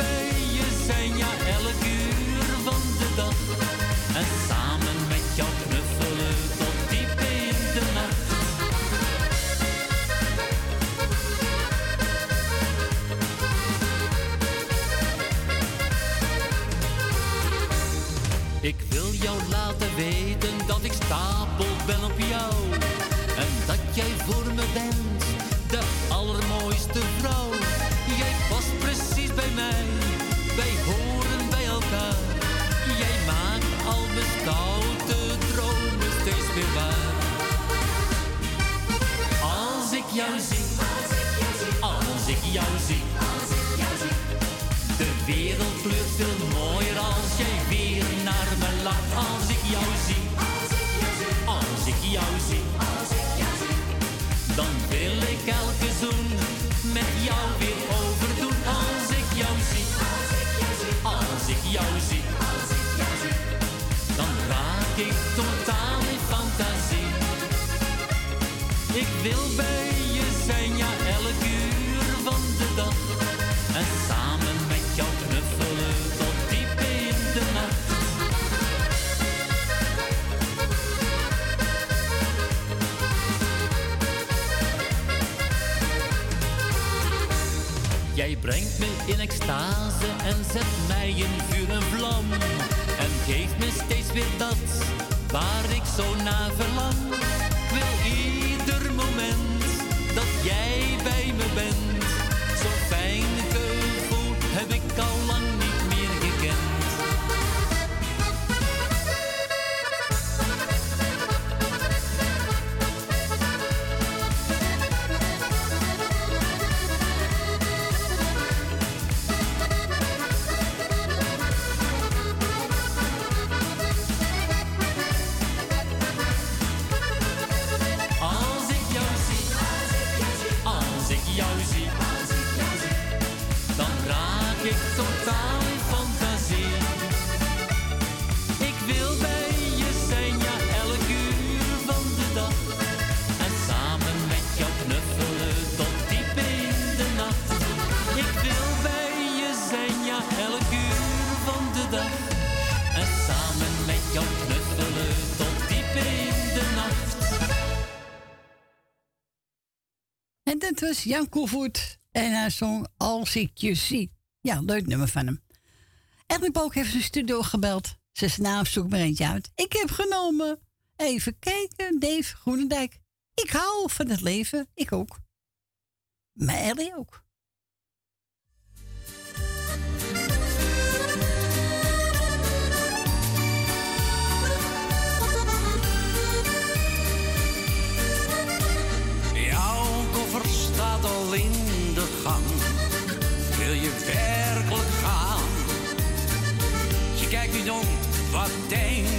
bij je zijn, ja, elk uur van de dag. En samen met jou knuffelen tot diep in de nacht. Ik wil jou laten weten dat ik stapel ben op jou elke zoen met jou weer overdoen. Als ik jou zie, als ik jou zie, als ik jou zie, als ik jou zie dan raak ik totaal in fantasie. Ik wil bij en zet mij in vuur en vlam. En geeft me steeds weer dat waar ik zo naar verlang. Wil Jan Koevoet. En hij zong Als ik je zie. Ja, leuk nummer van hem. Edwin Pook heeft zijn studio gebeld. Zei, nou, zoek maar eentje uit. Ik heb genomen. Even kijken, Dave Groenendijk. Ik hou van het leven. Ik ook. Maar Ellie ook. Staat al in de gang. Wil je werkelijk gaan? Je kijkt niet om, wat denk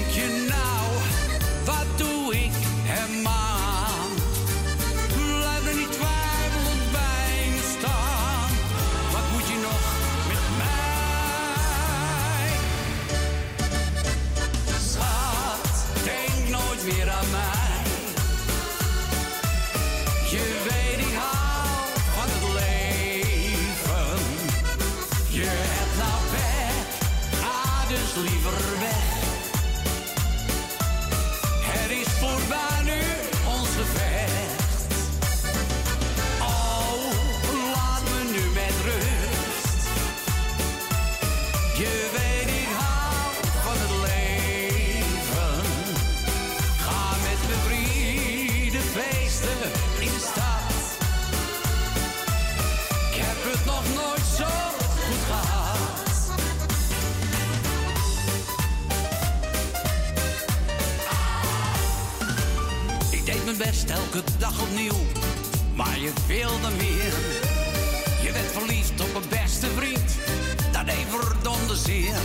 best elke dag opnieuw, maar je wilde meer. Je werd verliefd op mijn beste vriend, dat deed verdomde zeer.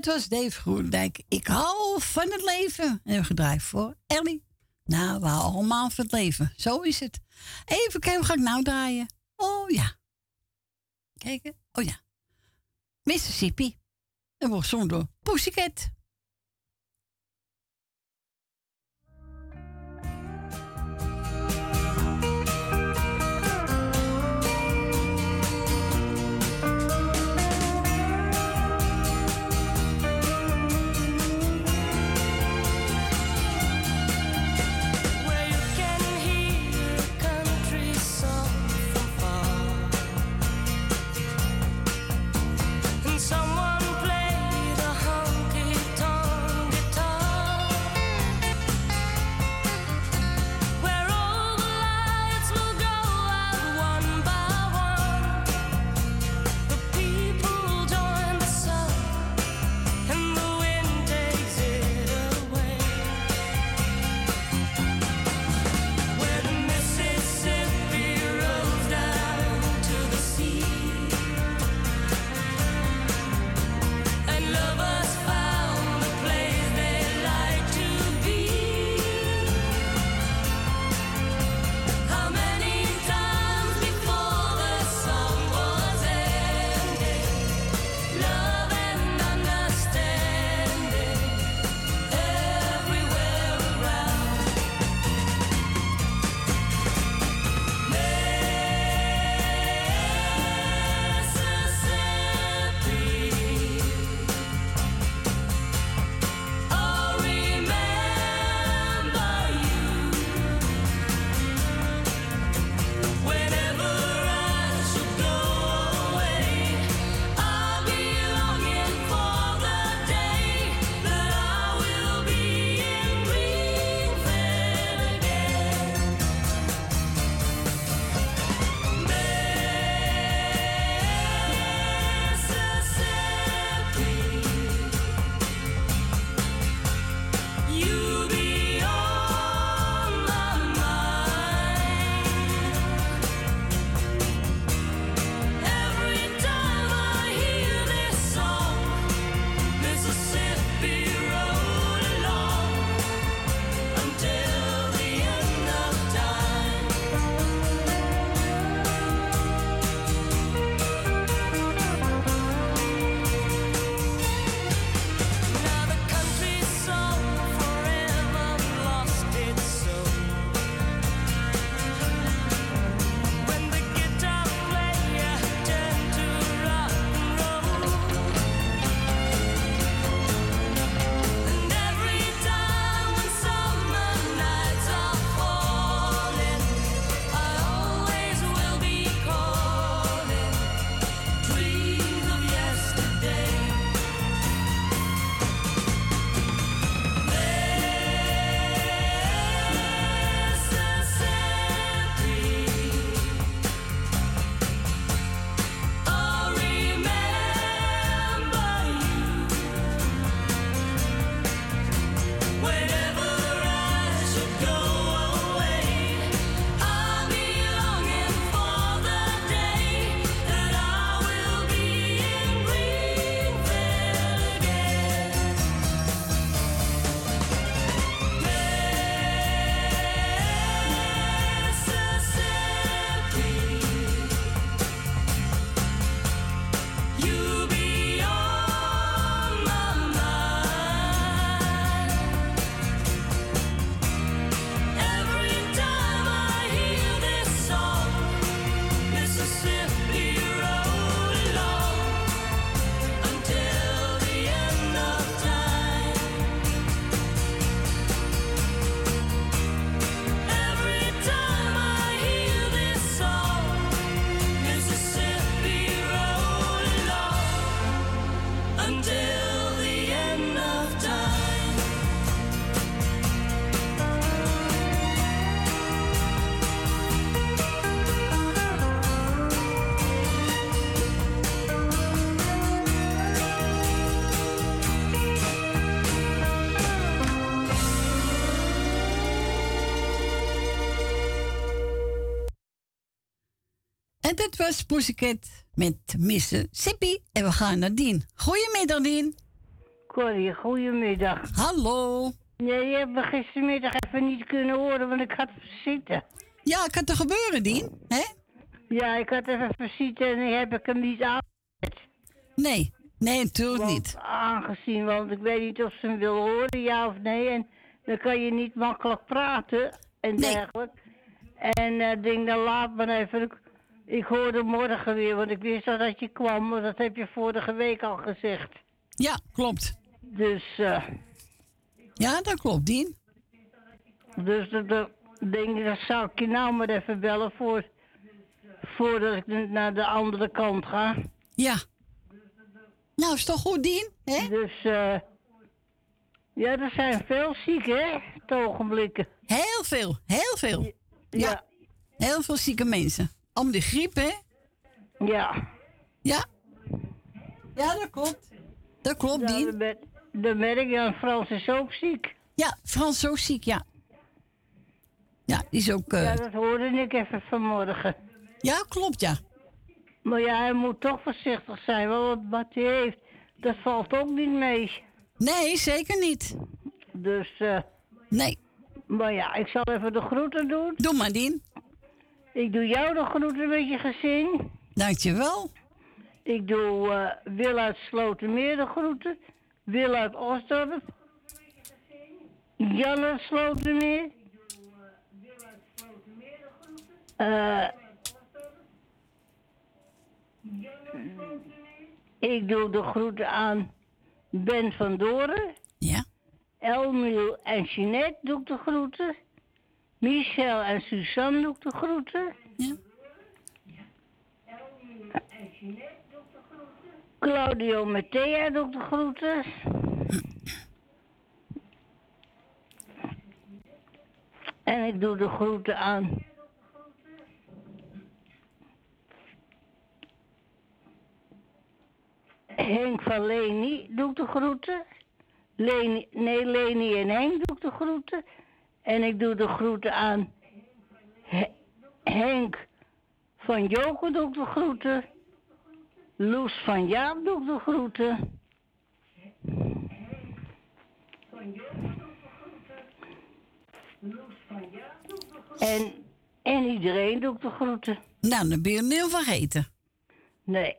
Dat was Dave Groendijk. Ik hou van het leven. En we gedraaid voor Ellie. Nou, we houden allemaal van het leven. Zo is het. Even kijken, wat ga ik nou draaien? Oh ja. Kijken. Oh ja. Mississippi. En wordt gezongen door Pussycat. En dit was Pussycat met Mississippi. En we gaan naar Dien. Goedemiddag, Dien. Corrie, goedemiddag. Hallo. Nee, je hebt me gistermiddag even niet kunnen horen, want ik had visite. Ja, ik had er gebeuren, Dien. Hè? Ja, ik had even visite en heb ik hem niet aangezet. Nee, nee, natuurlijk Want niet. Aangezien, want ik weet niet of ze hem wil horen, ja of nee. En dan kan je niet makkelijk praten en dergelijke. En ik denk, dan laat maar even. Ik, hoorde morgen weer, want ik wist al dat je kwam. Maar dat heb je vorige week al gezegd. Ja, klopt. Dus, eh Ja, dat klopt, Dien. dus dat, denk ik, dat zou ik je nou maar even bellen voor, voordat ik naar de andere kant ga. Ja. Nou, is toch goed, Dien? Hè? Dus, eh ja, er zijn veel zieken, hè, het ogenblikken. Heel veel, heel veel. Ja. Heel veel zieke mensen. Om de griep, hè? Ja. Ja. Ja, dat klopt. Dat klopt, Ja, Dien. dan ben- Dan merk je, en Frans is ook ziek. Ja, Frans is ook ziek, ja. Ja, die is ook... eh, Ja, dat hoorde ik even vanmorgen. Ja, klopt, ja. Maar ja, hij moet toch voorzichtig zijn, want wat hij heeft, dat valt ook niet mee. Nee, zeker niet. Dus, eh... nee. Maar ja, ik zal even de groeten doen. Doe maar, Dien. Ik doe jou de groeten met je gezin. Dankjewel. Ik doe eh Wil uit Slotermeer de groeten. Wil uit Osdorp. Jan uit Slotermeer. Eh ik doe de groeten aan Ben van Doren. Ja. Elmiel en Jeanette doe ik de groeten. Michel en Suzanne doe ik de groeten. Ja. Claudio Mattea doe ik de groeten. En ik doe de groeten aan. Henk van Leni doe ik de groeten. Leni, nee, Leni en Henk doe ik de groeten. En ik doe de groeten aan He- Henk van Joken doe ik de groeten. Loes van Jaap doe ik de groeten. En, en iedereen doe ik de groeten. Nou, dan ben je heel vergeten. Nee.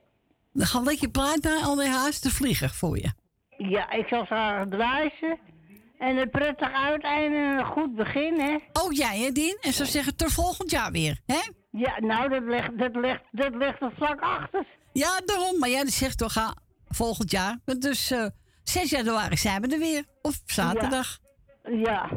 Dan gaan we lekker praten naar André Haas de vlieger voor je. Ja, ik zal ze haar draaien. En een prettig uiteinde en een goed begin, hè? Oh, jij hè, Dien? En zo zeggen tot volgend jaar weer, hè? Ja, nou, dat ligt, dat ligt, dat ligt er vlak achter. Ja, daarom. Maar jij zegt toch ga volgend jaar. Dus eh 6 januari zijn we er weer. Of zaterdag. Ja.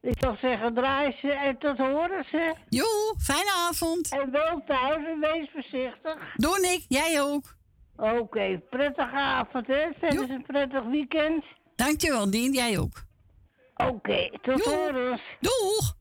Ik zal zeggen, draai ze en tot horen ze. Joe, fijne avond. En wel thuis en wees voorzichtig. Doe ik, jij ook. Oké, prettige avond, hè? Verder een prettig weekend. Dankjewel, Dien. Jij ook. Oké, tot horens. Doeg.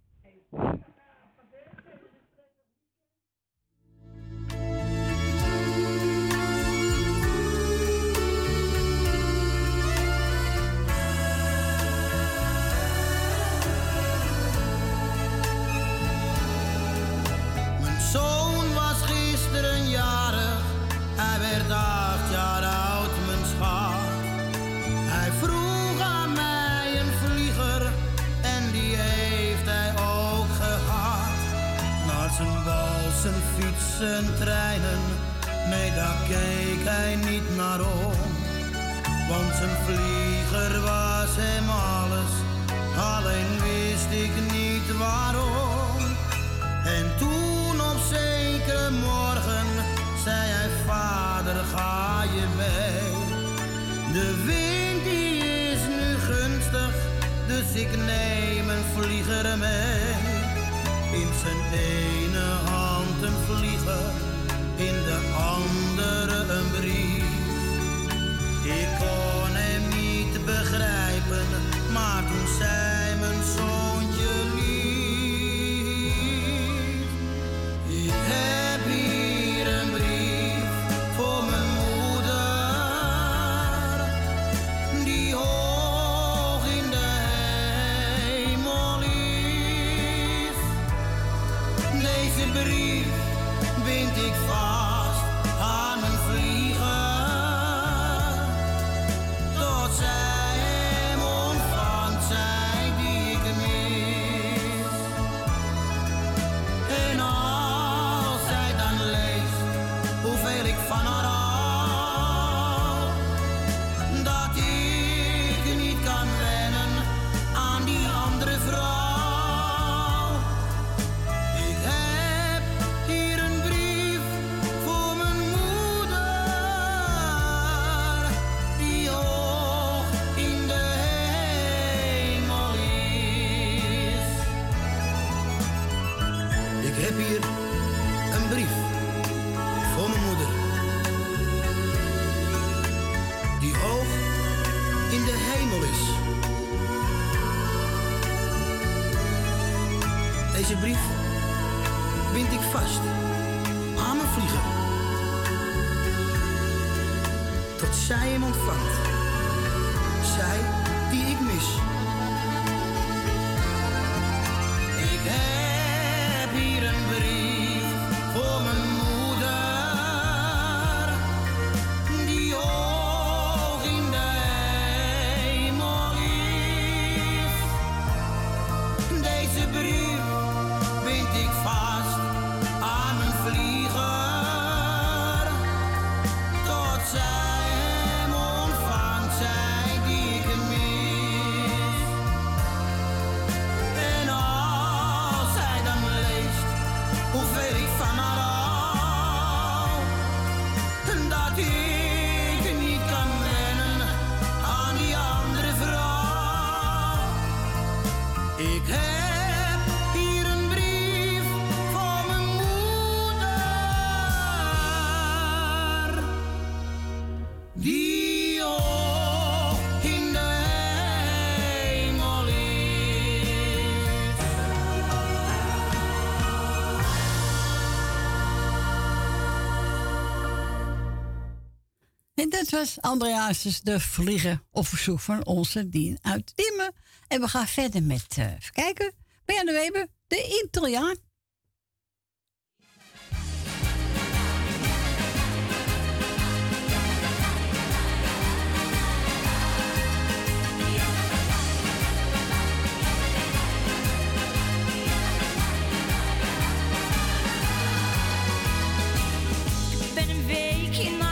Niet naar om. Want zijn vlieger was hem alles, alleen wist ik niet waarom. En toen op zekere morgen zei hij, vader ga je mee. De wind die is nu gunstig, dus ik neem een vlieger mee. In zijn ene hand een vlieger, in de andere een brief. Ik was Andreas de Vliegen op verzoek van onze Dien uit Diemen. En we gaan verder met, uh, even kijken, Berne Weber, de Italiaan. making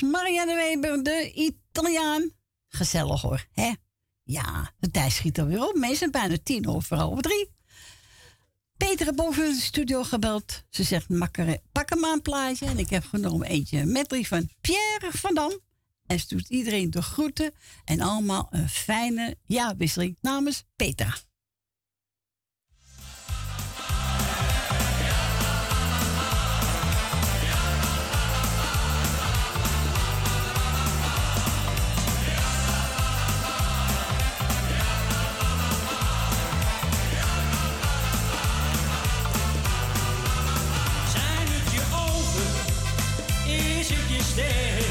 Marianne Weber, de Italiaan. Gezellig hoor, hè? Ja, de tijd schiet er weer op. Meestal bijna tien over half drie. Petra boven de studio gebeld. Ze zegt, makkere, pak hem aan een plaatje. En ik heb genomen eentje met drie van Pierre van Dam. En ze doet iedereen de groeten. En allemaal een fijne jaarwisseling namens Petra. stay.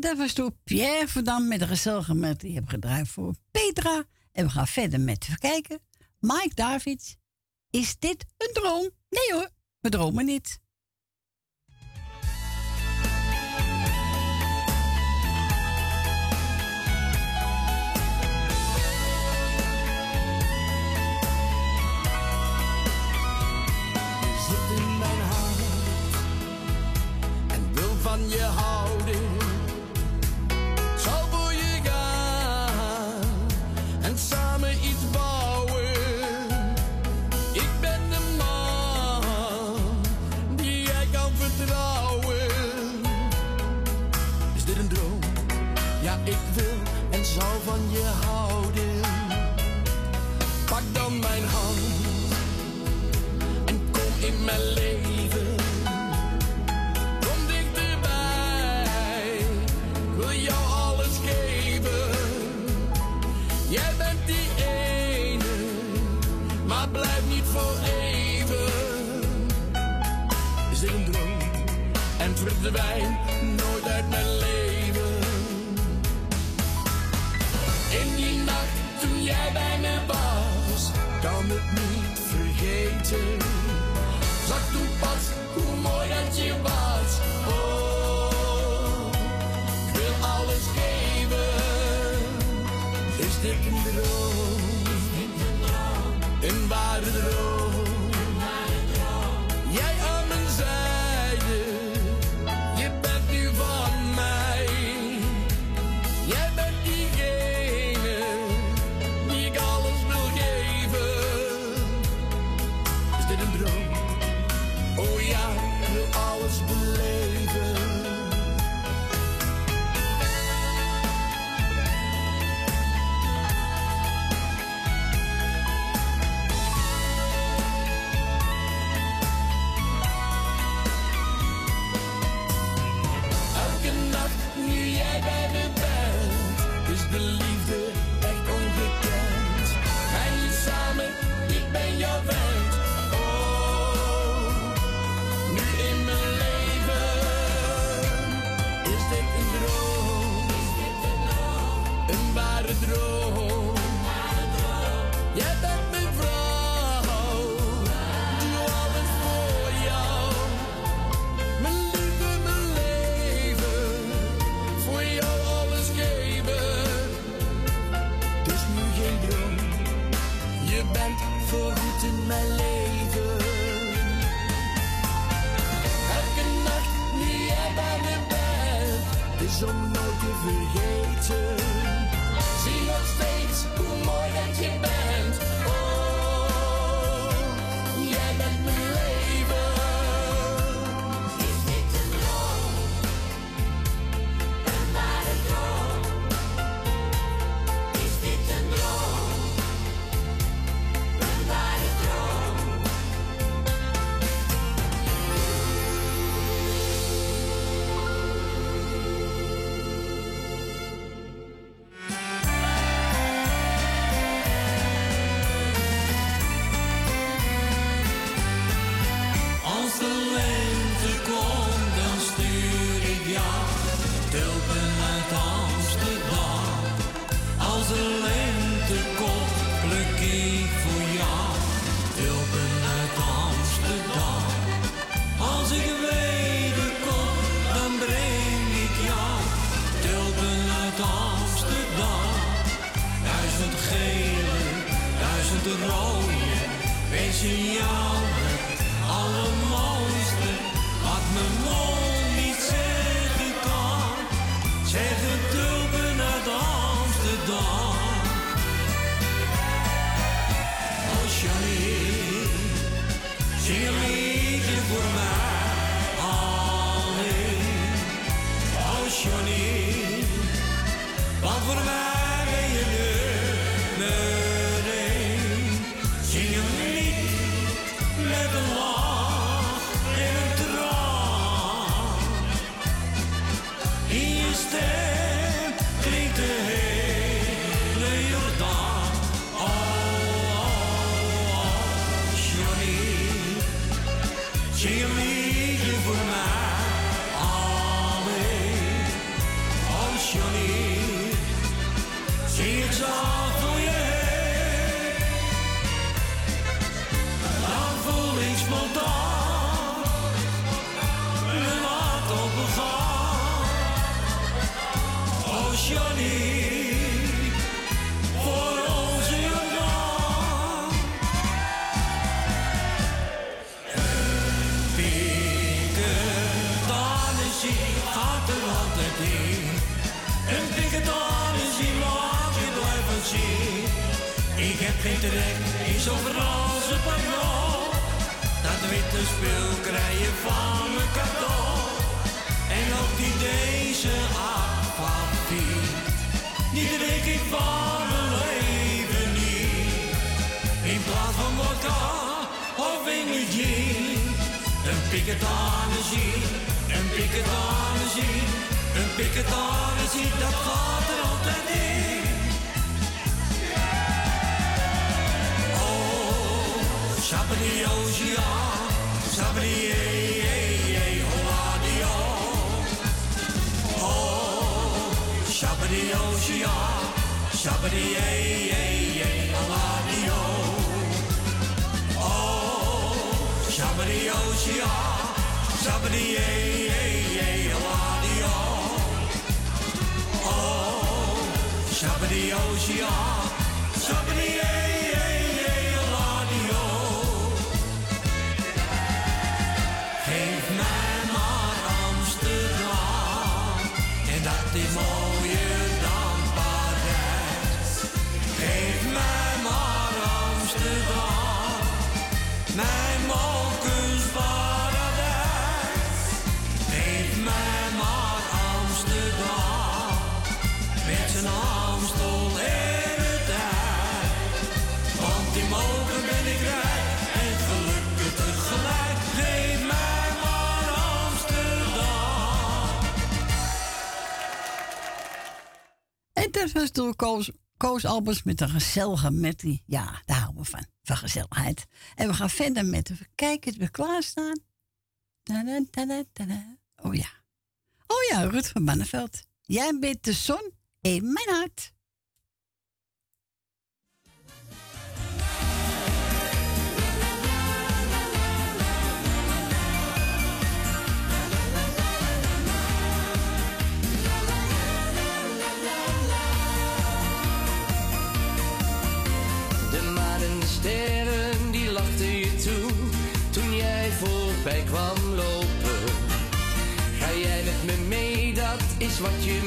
Dat was door Pierre Verdam met de gezellige met die heb gedraaid voor Petra. En we gaan verder met verkijken: Mike Davids, is dit een droom? Nee hoor, we dromen niet. En dan van je hart. de wijn nooit uit mijn leven. In die nacht toen jij bij me was, kan het niet vergeten. Dit weet ik van mijn leven niet. In plaats van vodka of energie. Een picket een picket. Een picket dat gaat er altijd in. Oh, Sabri Oceaan, Oh, Shabadi Oshia, Shabadi Yay Yay Aladio. Oh, Shabadi Oshia, Shabadi Yay e Aladio. Oh, Shabadi Oshia. kerstfeest door Koos, Koos Albers met een gezellige mettie. Ja, daar houden we van, van gezelligheid. En we gaan verder met de kijkers weer klaarstaan. Oh ja. Oh ja, Ruud van Banneveld. Jij bent de zon in mijn hart. sterren die lachten je toe toen jij voorbij kwam lopen. Ga jij met me mee, dat is wat je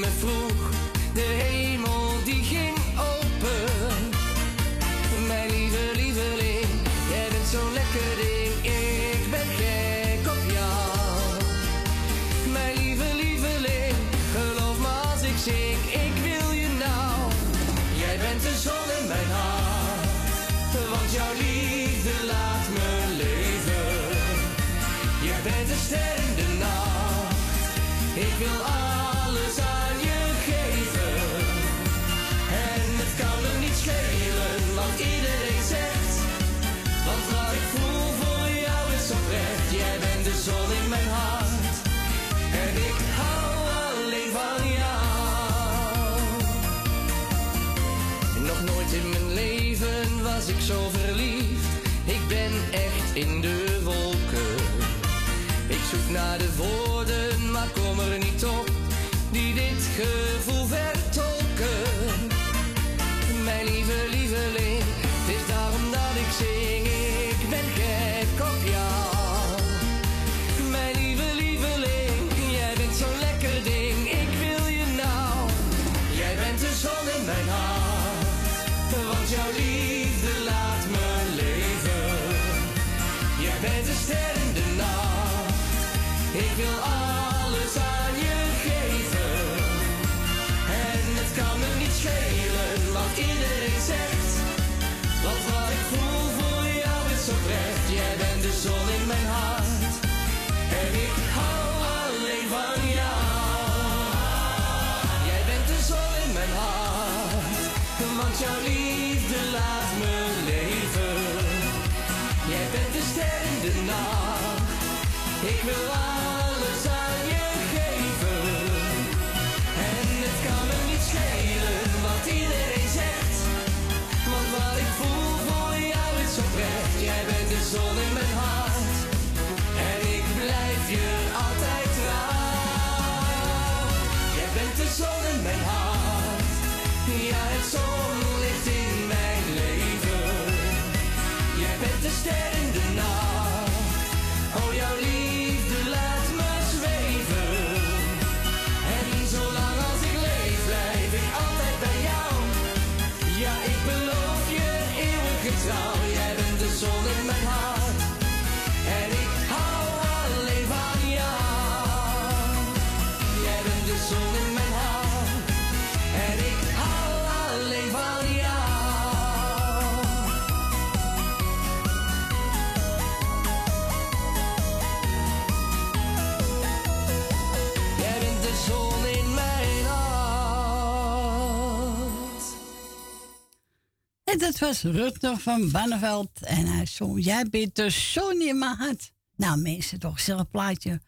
En dat was Rutger van Banneveld. En hij zong, jij bent dus de zon in mijn hart. Nou mensen, toch zelf plaatje.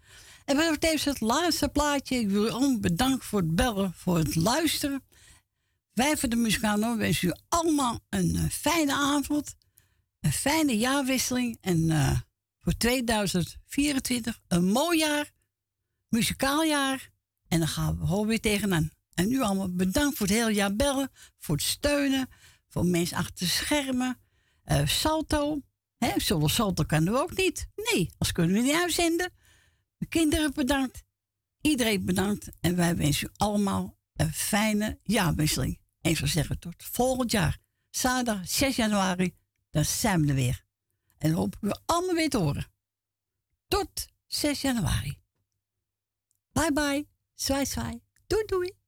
En dat is het laatste plaatje. Ik wil u bedanken voor het bellen, voor het luisteren. Wij van de Muzikano wensen u allemaal een eh, fijne avond. Een fijne jaarwisseling. En eh, voor 2024 een mooi jaar. Muzikaal jaar. En dan gaan we gewoon weer tegenaan. En u allemaal bedankt voor het hele jaar bellen. Voor het steunen voor mensen achter de schermen. Uh, salto. Hè, zonder salto kunnen we ook niet. Nee, als kunnen we niet uitzenden. De kinderen bedankt. Iedereen bedankt. En wij wensen u allemaal een fijne jaarwisseling. En zeggen tot volgend jaar. Zaterdag 6 januari. Dan zijn we er weer. En hoop we allemaal weer te horen. Tot 6 januari. Bye bye. Zwaai zwaai. Doei doei.